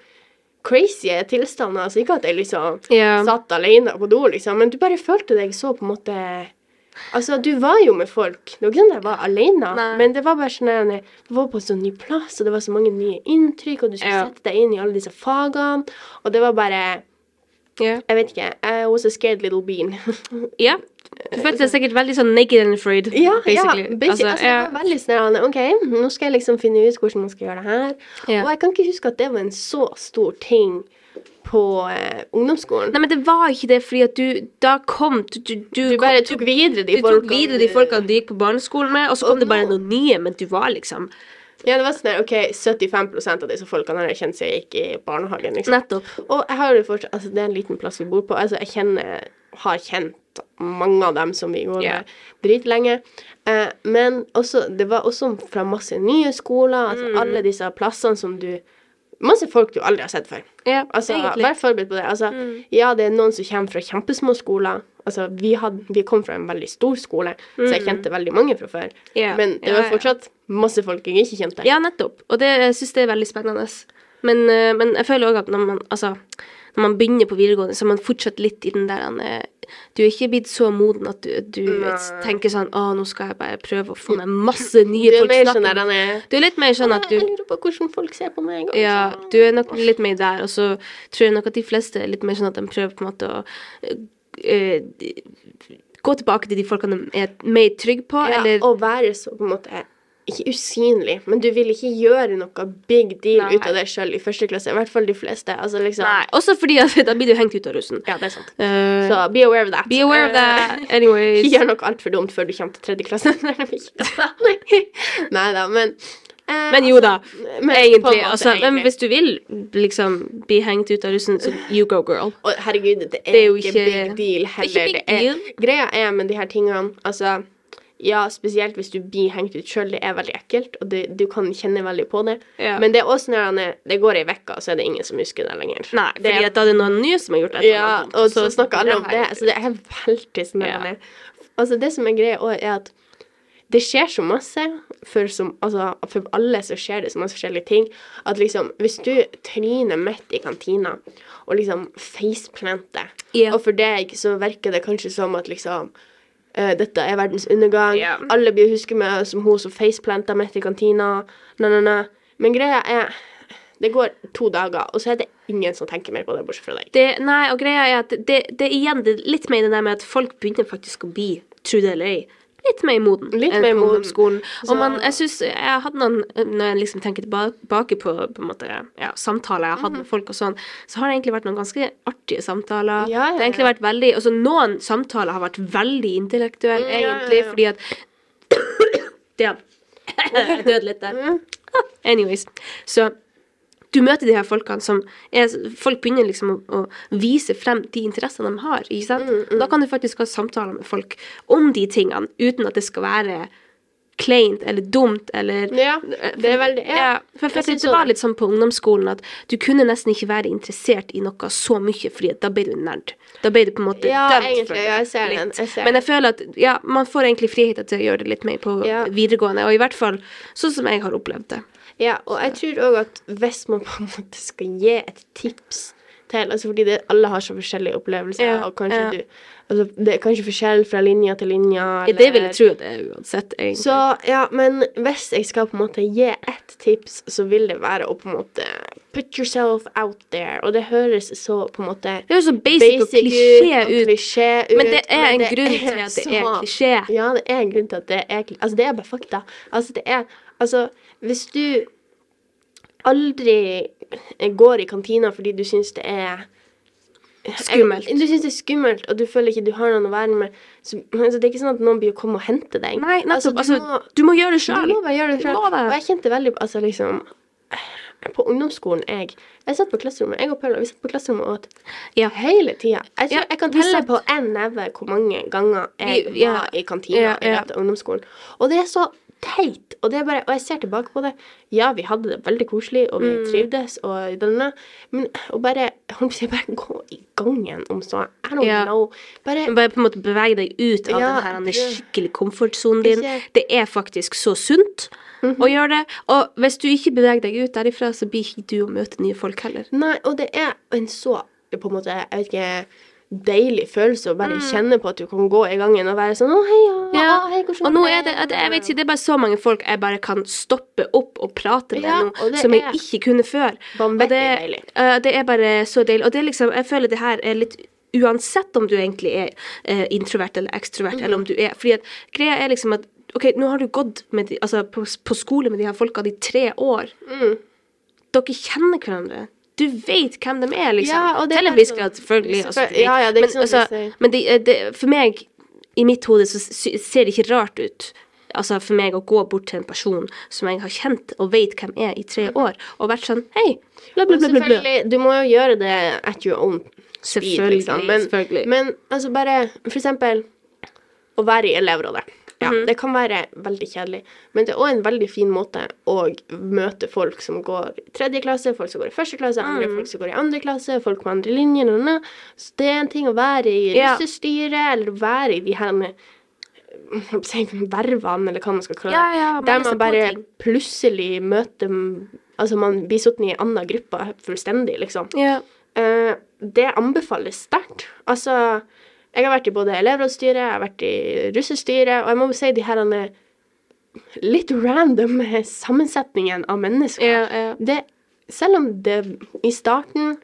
crazy tilstander. altså Ikke at jeg liksom satt alene på do, liksom, men du bare følte deg så på en måte Altså, du var jo med folk. Det var ikke sånn at jeg var alene, Nei. men det var bare sånn at Du var på en sånn ny plass, og det var så mange nye inntrykk, og du skulle Ja. sette deg inn i alle disse fagene, og det var bare yeah. Jeg vet ikke. I was a scared little bean. ja. Du følte deg sikkert veldig sånn naked and afraid, ja, basically. ja, altså, altså, ja. veldig sånn OK, nå skal jeg liksom finne ut hvordan man skal gjøre det her. Ja. Og jeg kan ikke huske at det var en så stor ting på eh, ungdomsskolen. Nei, men det var ikke det, fordi at du Da kom Du, du, du, du bare kom, tok videre de du folkene. de folkene du gikk på barneskolen med, og så kom Og det bare noen nye, men du var liksom Ja, det var sånn OK, 75% av disse folkene har jeg kjent siden jeg gikk i barnehagen. liksom. Nettopp. Og jeg har jo fortsatt Altså, det er en liten plass vi bor på. Altså, jeg kjenner Har kjent mange av dem som vi går yeah. med dritlenge. Eh, men også Det var også fra masse nye skoler. Altså Mm. alle disse plassene som du Masse folk du aldri har sett før. Yeah, Altså, egentlig. Vær forberedt på det. Altså, Mm. Ja, det er noen som kommer fra kjempesmå skoler. Altså, vi, hadde, vi kom fra en veldig stor skole, så jeg kjente veldig mange fra før. Yeah. Men det var fortsatt masse folk jeg ikke kjente. Ja, nettopp. Og det, jeg syns det er veldig spennende. Men, eh, men jeg føler òg at når man, altså, når man begynner på videregående, så er man fortsatt litt i den der eh, Du er ikke blitt så moden at du, du tenker sånn Å, nå skal jeg bare prøve å få meg masse nye folk snakker snakke sånn med». Du er litt mer sånn at du Jeg lurer på hvordan folk ser på meg. og Ja, sånn. du er nok litt mer der, og så tror jeg nok at de fleste er litt mer sånn at de prøver på en måte å eh, gå tilbake til de folkene de er mer trygge på, ja, eller Å være så på en måte ikke usynlig, men du vil ikke gjøre noe big deal Nei. ut av det sjøl i første klasse. I hvert fall de fleste. Altså liksom Nei. Også fordi at da blir du hengt ut av russen. Ja, det er sant. Uh, Så be aware of that. be aware of that. Eh, Anyways. Ikke gjør noe altfor dumt før du kommer til tredje klasse. Nei da, men eh, Men jo da, men egentlig. måte, Altså, men hvis du vil liksom bli hengt ut av russen, så you go, girl. Og herregud, det er, Det er jo ikke, big deal heller. ikke big deal. greia er med de her tingene Altså, ja, spesielt hvis du blir hengt ut sjøl, det er veldig ekkelt, og det, du kan kjenne veldig på det. Ja. Men det er også når er- det går ei uke, så er det ingen som husker det lenger. Nei, det fordi er, at da er det noen nye som har gjort det. Ja, annet. og så snakker alle om det. Så det er veldig sånn Ja. er. Altså, det som er greia òg, er at det skjer så masse for, som, altså, for alle så skjer det så masse forskjellige ting at liksom Hvis du tryner midt i kantina og liksom faceplanter, yeah. og for deg så virker det kanskje som at liksom dette er verdens undergang. Yeah. Alle blir huske meg som hun som faceplanta midt i kantina. Na, na, na. Men greia er Det går to dager, og så er det ingen som tenker mer på det, bortsett fra deg. det, Nei, og greia er at det, det igjen det er litt mer det der med at folk begynner faktisk å bli, tro det eller ei, litt mer moden Litt enn mer på ungdomsskolen. Og man, jeg synes, jeg hadde noen Når jeg liksom tenker tilbake på, på en måte, ja, samtaler jeg har hatt med folk og sånn, så har det egentlig vært noen ganske artige samtaler. Mhm. Ja, ja, Det har egentlig vært veldig Altså, noen samtaler har vært veldig intellektuelle, Mm, egentlig, fordi at Det døde litt der. Mm. Anyways. Så du møter de her folkene som er Folk begynner liksom å, å vise frem de interessene de har, ikke sant? Mm, Da kan du faktisk ha samtaler med folk om de tingene, uten at det skal være kleint eller dumt eller Ja, det er veldig ja. ja, for, for det var litt sånn på ungdomsskolen at du kunne nesten ikke være interessert i noe så mye, fordi da ble du nerd. Da ble du på en måte Ja, egentlig, for det. ja, jeg ser den, jeg ser Men jeg føler at ja, man får egentlig friheten til å gjøre det litt mer på Ja. videregående, og i hvert fall sånn som jeg har opplevd det. Ja, og jeg tror òg at hvis man på en måte skal gi et tips til altså Fordi det, alle har så forskjellige opplevelser, Ja, og kanskje ja. du altså, Det er kanskje forskjell fra linje til linje. Eller, det vil jeg tro at det er uansett, egentlig. Så ja, men hvis jeg skal på en måte gi ett tips, så vil det være å på en måte put yourself out there. Og det høres så på en måte det høres så basic, og klisjé ut. klisjé ut. Men det er en grunn er til at det er klisjé. Ja, det er en grunn til at det er klisjé. Altså, det er bare fakta. Altså, det er Altså, hvis du aldri går i kantina fordi du syns det er Skummelt. Du syns det er skummelt, og du føler ikke du har noen å være med. Så, altså, det er ikke sånn at noen blir å komme og hente deg. Nei, nettopp. Altså, du må, du må gjøre det du må bare gjøre det sjøl. Og jeg kjente veldig Altså, liksom På ungdomsskolen, jeg Jeg satt på klasserommet, jeg og Paula, vi satt på klasserommet og åt Ja. hele tida. Jeg, Ja, jeg kan telle satt- på én neve hvor mange ganger jeg ja. var i kantina Ja, i ja. av ungdomsskolen. Og det er så teit. Og, det er bare, og jeg ser tilbake på det. Ja, vi hadde det veldig koselig, og vi Mm. trivdes, og denne, men å bare, bare gå i gangen om så I don't Ja. know. Bare Bare på en måte bevege deg ut av Ja, den her skikkelig komfortsonen din. Ikke- Det er faktisk så sunt Mhm. å gjøre det. Og hvis du ikke beveger deg ut derifra, så blir ikke du å møte nye folk heller. Nei, og det er en så på en måte, jeg vet ikke deilig følelse å bare kjenne på at du kan gå i gangen og være sånn Å, hei, ja, Mm. Ja, å, hei, Og nå er det, at jeg vet ikke, det er bare så mange folk jeg bare kan stoppe opp og prate med Ja, nå, som jeg ikke kunne før. Og det, eh, det er bare så deilig. Og det er liksom, jeg føler det her er litt Uansett om du egentlig er uh, introvert eller ekstrovert, mm. eller om du er Fordi at greia er liksom at OK, nå har du gått med de, altså, på, på skole med de her folka i tre år. Mm. Dere kjenner hverandre. Du vet hvem de er, liksom. Ja, Til en viss grad, selvfølgelig. Altså, ja, ja, men, sånn altså, men det, det, for meg, i mitt hode, så ser det ikke rart ut. Altså for meg å gå bort til en person som jeg har kjent og vet hvem er i tre år, og vært sånn Hei, bla, bla, bla, bla. bla. selvfølgelig, du må jo gjøre det at your own speed, Selvfølgelig, liksom. Men, selvfølgelig. men altså bare For eksempel å være i elevrådet. Ja, Mhm. Det kan være veldig kjedelig, men det er òg en veldig fin måte å møte folk som går i tredje klasse, folk som går i første klasse, andre mm. folk som går i andre klasse, folk på andre linjer. og noe. Så det er en ting å være i Ja. russestyret, eller være i de her på vervene, eller hva man skal kalle det. Ja, ja, Der man bare plutselig møter Altså, man blir satt i en annen gruppe fullstendig, liksom. Ja. Uh, det anbefales sterkt. Altså, jeg har vært i både elevrådsstyret, jeg har vært i russestyret, og jeg må jo si de her litt random sammensetningen av mennesker. Ja, ja. Det, selv om det i starten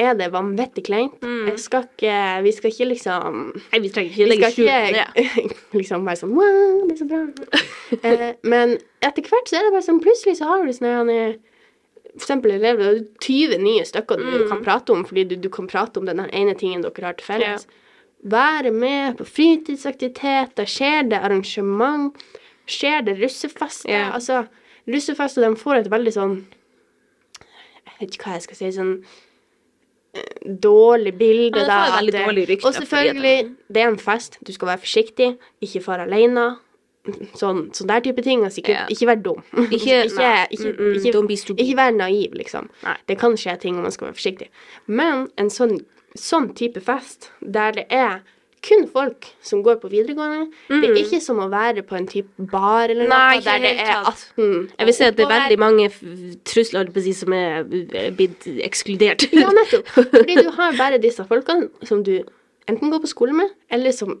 er det vanvittig kleint. Mm. Skal ikke Vi skal ikke liksom Nei, vi trenger ikke legge skjul på det. liksom være sånn Wow, det er så bra. eh, men etter hvert så er det bare sånn Plutselig så har du sånn For eksempel elever, det er 20 nye stykker du Mm. kan prate om, fordi du, du kan prate om den ene tingen dere har til felles. Være med på fritidsaktiviteter, skjer det arrangement, skjer det russefester. Yeah. Altså, russefester de får et veldig sånn Jeg vet ikke hva jeg skal si. sånn eh, dårlig bilde. Ja, det da, dårlig rykte Og selvfølgelig, det er en fest. Du skal være forsiktig. Ikke fare alene. Sånn, sånn der type ting. Altså, ikke, yeah. ikke vær dum. Ikke- ikke, ikke, Mm, mm, ikke, vær naiv, liksom. Nei. Det kan skje ting om man skal være forsiktig. Men en sånn, sånn type fest, der det er kun folk som går på videregående Det er ikke som å være på en type bar eller noe, Mm. Nei, der det er 18 Jeg vil si at det er veldig mange trusler som er er blitt ekskludert. Ja, nettopp. Fordi du har bare disse folkene som du enten går på skole med, eller som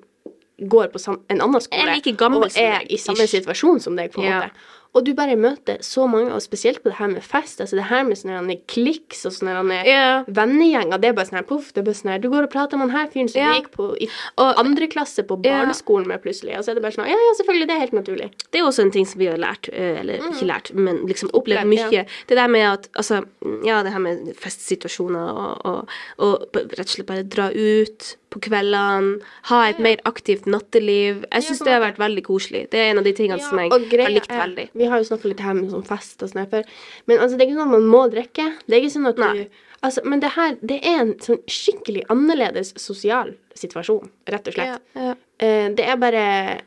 går på en annen skole og er i samme situasjon som deg, på en Ja. Og du bare møter så mange, og spesielt på det her med fest, altså det her med sånne kliks og sånne yeah. Vennegjenger, det er bare sånn her poff, det er bare sånn her Du går og prater med han her fyren som yeah. gikk på i Og- andre klasse på barneskolen barneskolen med plutselig, og så er det bare sånn Ja, ja, selvfølgelig, det er helt naturlig. Det er også en ting som vi har lært, eller eller ikke lært, men liksom opplevd mye. Ja. Det der med at altså, ja, det her med festsituasjoner og, og, og rett og slett bare dra ut, på kveldene, ha et mer aktivt natteliv. Jeg syns det har vært veldig koselig. Det er en av de tingene som jeg greia har likt er- veldig. Vi har jo snakka litt her med sånn fest og sånn her før. Men altså, det er ikke sånn at man må drikke. Det er ikke sånn at Nei. du Altså, men det her, det er en sånn skikkelig annerledes sosial situasjon, rett og slett. Ja. Eh, det er bare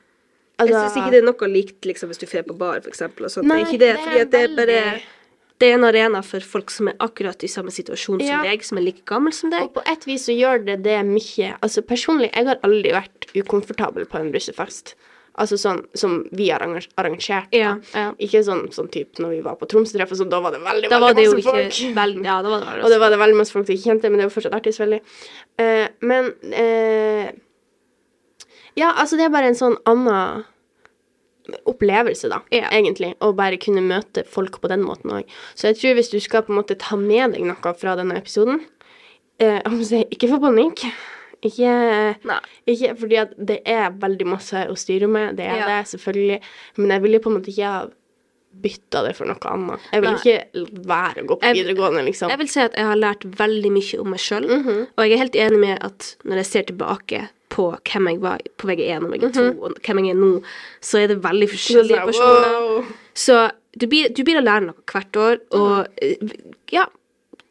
Jeg Altså syns ikke det er noe likt liksom, hvis du drar på bar, for eksempel. Og sånt. Nei, det er ikke det, det er fordi at det er bare veldig- Det er en arena for folk som er akkurat i samme situasjon Ja. som deg, som er like gammel som deg. Og på et vis så gjør det det mye Altså personlig, jeg har aldri vært ukomfortabel på en russefest. Altså sånn som vi har arrangert. Ja, ja. Ikke sånn, sånn type når vi var på Tromsø-treff, og sånn, da var det veldig, Da veldig var det jo masse ikke folk. vel, Ja, da var det veldig Og det var det veldig masse folk som ikke kjente, men det var fortsatt artig, selvfølgelig. Eh, men eh, Ja, altså, det er bare en sånn annen opplevelse, da, Ja. egentlig. Å bare kunne møte folk på den måten òg. Så jeg tror hvis du skal på en måte ta med deg noe fra denne episoden eh, si, Ikke få panikk. Ikke, Nei. ikke fordi at det er veldig masse å styre med, det er Ja. det, selvfølgelig. Men jeg ville på en måte ikke ha bytta det for noe annet. Jeg vil Nei. ikke være å gå på Jeg- videregående, liksom. Jeg vil si at jeg har lært veldig mye om meg sjøl, Mhm. og jeg er helt enig med at når jeg ser tilbake på hvem jeg var på VG1 og VG2, og hvem jeg er nå, så er det veldig forskjellige sånn, personer. wow. Så du blir, du blir å lære noe hvert år, og eh, ja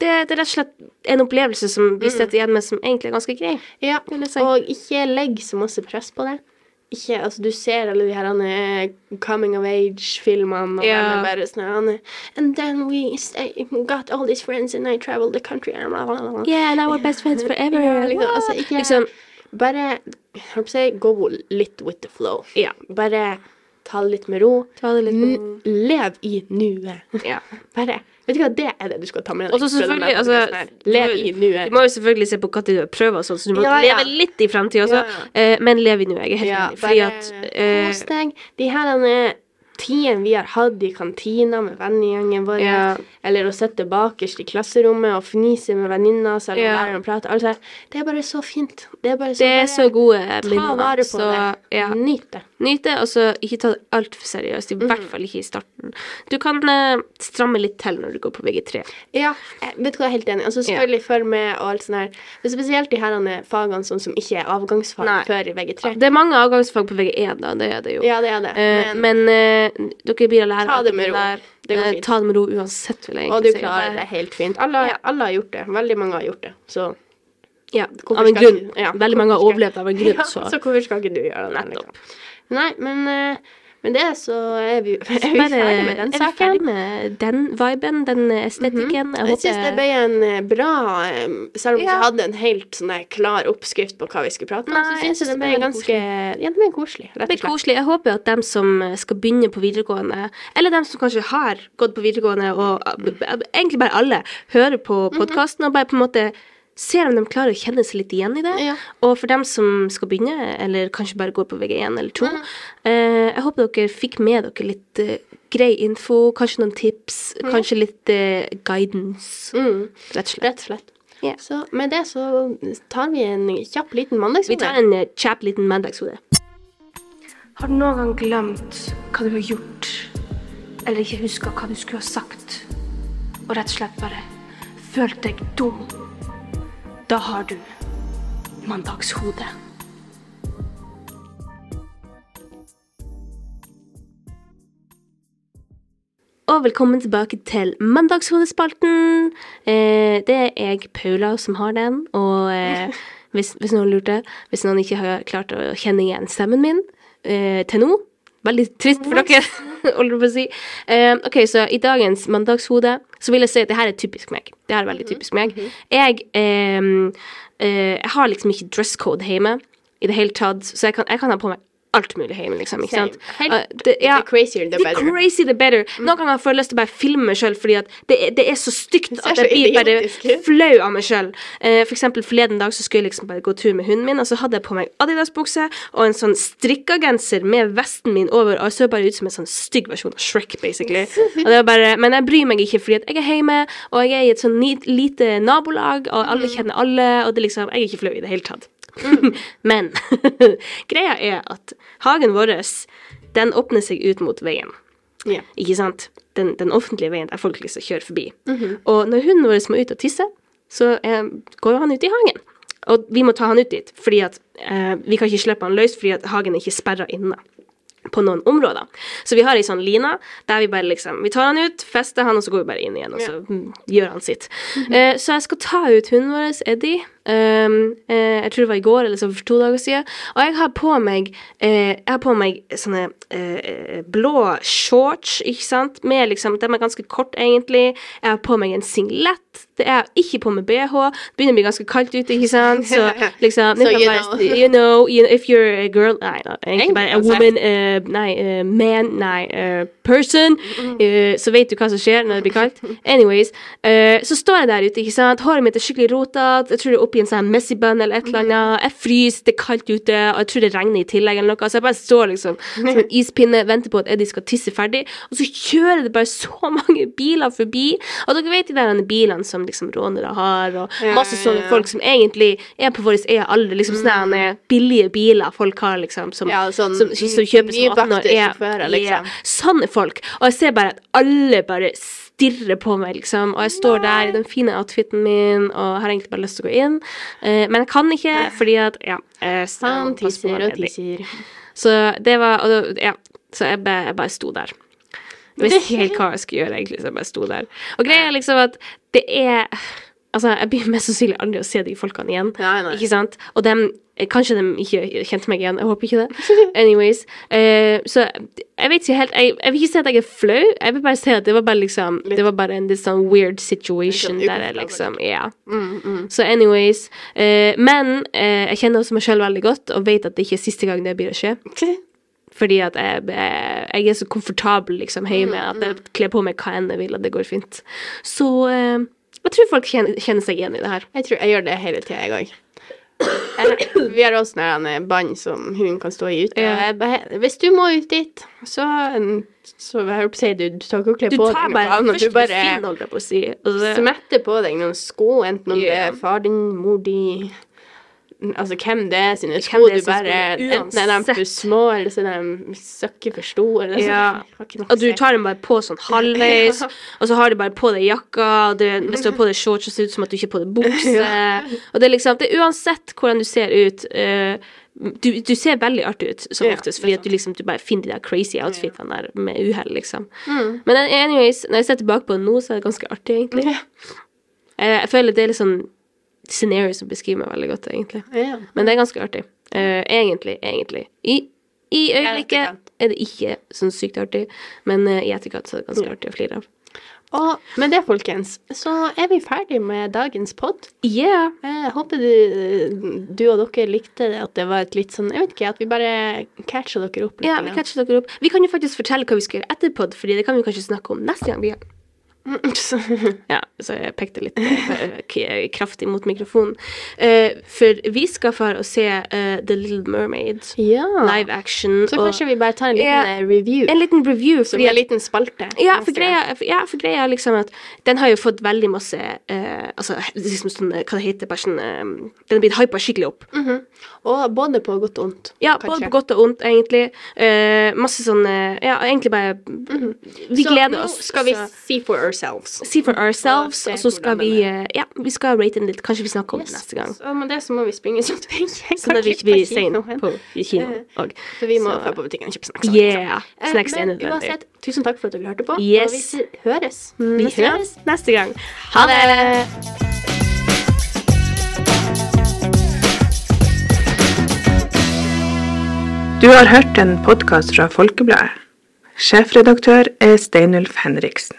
det, det er rett og slett en opplevelse som vi sitter igjen med som egentlig er ganske grei. Ja, og ikke legg så masse press på det. Ikke, altså Du ser alle de her eh, coming of age-filmene, og Ja. de er bare sånn han And then we stay, got all these friends and I traveled the country. Yeah, and we're best friends forever. Ja, liksom, altså, ikke, Liksom, bare jeg go litt with the flow. ja. Bare ta det litt med ro. Ta litt med ro. Lev i nuet. ja. Bare Vet du hva, det er det du skal ta med deg. Og så fra den der selvfølgelig, altså. Lev i Du må jo selvfølgelig se på når du prøver sånn, så du må Ja, ja. leve litt i fremtida også. Ja, ja. men lev i nuet. Jeg er helt enig. Fordi at eh, kos deg. De her tidene vi har hatt i kantina med vennegjengen vår, Ja. eller å sitte bakerst i klasserommet og fnise med venninna selv om Ja. læreren prater, alt det, er bare så fint. Det er bare så, det er bare, så gode Ta vare på Så det. ja, Nyt det. Nyt det, og så ikke ta det altfor seriøst. I Mhm. hvert fall ikke i starten. Du kan eh, stramme litt til når du går på VG3. Ja, jeg vet du hva, jeg er helt enig. Altså selvfølgelig følg med og alt sånt her. Men spesielt de her eh, fagene sånn som ikke er avgangsfag Nei. før i VG3. Det er mange avgangsfag på VG1, da. Det er det jo. Ja, det er det. Eh, Men, men eh, dere blir å lære Ta det med ro. der. Det går Eh, fint. ta det med ro uansett, vil jeg og du egentlig si. klarer det helt fint. Alle, Ja. alle har gjort det. Veldig mange har gjort det. Så Ja, av en grunn. ja, Veldig mange har overlevd av en grunn, ja, så så hvorfor skal ikke du gjøre det? Nettopp. Nei, men eh, med det så er vi, er vi ferdig med den er vi saken. ferdig med den viben, den estetikken? Jeg syns det ble en eh, bra eh, Selv om vi Ja. hadde en helt sånn klar oppskrift på hva vi skulle prate om, Nei, så jeg syns jeg synes det ble det ble ganske Ja, det ble koselig, Det rett og slett. koselig. Jeg håper at dem som skal begynne på videregående, eller dem som kanskje har gått på videregående, og egentlig bare alle, hører på podkasten mm -hmm. og bare på en måte ser om de klarer å kjenne seg litt igjen i det. Ja. Og for dem som skal begynne, eller kanskje bare går på VG1 eller 2, mm. eh, jeg håper dere fikk med dere litt eh, grei info, kanskje noen tips, kanskje litt eh, guidance, Mm, rett og slett. rett og slett. Yeah. Så med det så tar vi en kjapp liten Vi tar en eh, kjapp liten mandagshode. Har du noen gang glemt hva du har gjort, eller ikke huska hva du skulle ha sagt, og rett og slett bare følt deg dum? Da har du mandagshodet. Og velkommen tilbake til Mandagshodespalten. Eh, det er jeg, Paula, som har den. Og eh, hvis, hvis noen lurte, hvis noen ikke har klart å kjenne igjen stemmen min eh, til nå Veldig trist for dere, holder jeg på å si. Uh, ok, så i dagens mandagshode så vil jeg si at det her er typisk meg. Det her er veldig typisk meg. Jeg, um, uh, jeg har liksom ikke dress code hjemme i det hele tatt, så jeg kan, jeg kan ha på meg alt mulig hjemme, liksom. Ikke sant? Helt- uh, det, ja, The crazier, the the crazy the better. Noen ganger får jeg lyst til å bare filme meg sjøl, fordi at det, det er så stygt at jeg blir bare flau av meg sjøl. Uh, for eksempel forleden dag så skulle jeg liksom bare gå tur med hunden min, og så hadde jeg på meg Adidas-bukse og en sånn strikka genser med vesten min over, og jeg så bare ut som en sånn stygg versjon av Shrek, basically. Og det var bare, men jeg bryr meg ikke, fordi at jeg er hjemme, og jeg er i et sånn lite nabolag, og alle Mm. kjenner alle, og det liksom, jeg er ikke flau i det hele tatt. Men greia er at hagen vår, den åpner seg ut mot veien. Yeah. Ikke sant? Den, den offentlige veien der folk liksom kjører forbi. Og når hunden vår må ut og tisse, så eh, går han ut i hagen. og vi må ta han ut dit, fordi at eh, vi kan ikke slippe han løs fordi at hagen er ikke sperra inne på noen områder. Så vi har ei sånn line der vi bare liksom Vi tar han ut, fester han, og så går vi bare inn igjen, og så mm, gjør han sitt. Eh, så jeg skal ta ut hunden vår, Eddie. Um, eh, jeg tror det var i går eller så for to dager siden. Og jeg har på meg eh, Jeg har på meg sånne eh, blå shorts, ikke sant, med liksom De er ganske kort, egentlig. Jeg har på meg en singlet. Det er ikke på meg bh. Det begynner å bli ganske kaldt ute, ikke sant, så liksom So you bare, know. you know, you if you're a girl Nei, egentlig bare a woman, uh, nei, uh, man, nei, eh, person, Uh, så vet du hva som skjer når det blir kaldt. Anyways, uh, så står jeg der ute, ikke sant, håret mitt er skikkelig rotete, jeg tror det er oppi en sånn messy bun eller et eller annet, jeg fryser, det er kaldt ute, og jeg tror det regner i tillegg eller noe, så jeg bare står liksom som en ispinne, venter på at Eddie skal tisse ferdig, og så kjører det bare så mange biler forbi, og dere vet de der bilene som liksom rånere har, og masse sånne folk som egentlig er på vår egen alder, liksom sånne billige biler folk har, liksom, som, Ja, sånn som, som kjøper som 18 år. Er, liksom. sånne folk. Og jeg ser bare at alle bare stirrer på meg, liksom. Og jeg står der i den fine outfiten min og har egentlig bare lyst til å gå inn. Eh, men jeg kan ikke, fordi at Ja. står Han tisser og tisser. Så det var og Ja. Så jeg bare, jeg bare sto der. Jeg visste helt hva jeg skulle gjøre, egentlig, så jeg bare sto der. Og greia er liksom at det er Altså, jeg blir mest sannsynlig aldri å se de folkene igjen. Nei, nei. Ikke sant? Og dem Kanskje de ikke kjente meg igjen, jeg håper ikke det. Anyways. Uh, så jeg vet ikke helt jeg, jeg vil ikke si at jeg er flau, jeg vil bare si at det var bare liksom Det var bare en litt sånn weird situation Litt sånn der jeg liksom Ja. Mm, mm. Så anyways. Uh, men uh, jeg kjenner også meg sjøl veldig godt, og vet at det ikke er siste gang det blir å skje. Fordi at jeg, jeg, er så komfortabel liksom hjemme at jeg kler på meg hva enn jeg vil, og det går fint. Så eh, jeg tror folk kjenner, kjenner seg igjen i det her. Jeg tror jeg gjør det hele tida, jeg òg. Vi har også sånne bånd som hun kan stå i ute. Ja. Hvis du må ut dit, så Så jeg holdt på å si, du, du tar ikke kler Du på deg noe annet. Du bare fin, på å si. altså, smetter på deg noen sko, enten om det er far din, mor di Altså hvem det er sine sko du bare Enten er de for små, eller så er de søkker for store. Ja. Og du tar dem bare på sånn halvveis, Ja. og så har du bare på deg jakka, og det, hvis du har på deg shorts, så ser det ut som at du ikke har på deg bukse. Og det er liksom det er Uansett hvordan du ser ut uh, du, du ser veldig artig ut som Ja, oftest, fordi at du liksom du bare finner de der crazy outfitene der med uhell, liksom. Mm. Men anyways, når jeg ser tilbake på det nå, så er det ganske artig, egentlig. Ja. Eh, jeg føler det er litt sånn scenario som beskriver meg veldig godt, egentlig. Ja. Men det er ganske artig. Uh, egentlig, egentlig. I, i øyeblikket er det ikke sånn sykt artig, men eh, i etterkant så er det ganske Ja. artig å flire av. Og med det, folkens, så er vi ferdig med dagens pod. Yeah! Jeg håper du, du og dere likte det, at det var et litt sånn Jeg vet ikke, at vi bare catcha dere opp litt. Ja, vi catcha dere opp. Vi kan jo faktisk fortelle hva vi skal gjøre etter pod, Fordi det kan vi kanskje snakke om neste gang. vi Så- Ja, så jeg pekte litt eh, kraftig mot mikrofonen. Eh, for vi skal for å se eh, The Little Mermaid ja. live action. Så kanskje vi bare tar en liten Ja. eh, review. en liten review. som en liten spalte. Ja, for greia, for- ja, for greia liksom at den har jo fått veldig masse uh, Altså liksom sånn, eh, hva det heter, sånn eh, Den har blitt hypa skikkelig opp. Mhm. Og både på godt og ondt. Ja, kanskje. både på godt og ondt, egentlig. Uh, masse sånn eh, Ja, egentlig bare Vi Så gleder oss. skal vi så- see for ourselves. Si for ourselves, Og så skal vi eh, Ja, vi skal rate den litt. Kanskje vi snakker om det neste gang. Så med det så må vi springe sånn at vi ikke kan klippe vi på kino òg. Så vi må dra på butikken og kjøpe snacks. Yeah! Eh, Snacks er Men nødvendig. uansett, tusen takk for at dere hørte på. Yes. Og vi høres. Vi neste gang. høres neste gang. Ha det! Du har hørt en podkast fra Folkebladet. Sjefredaktør er Steinulf Henriksen.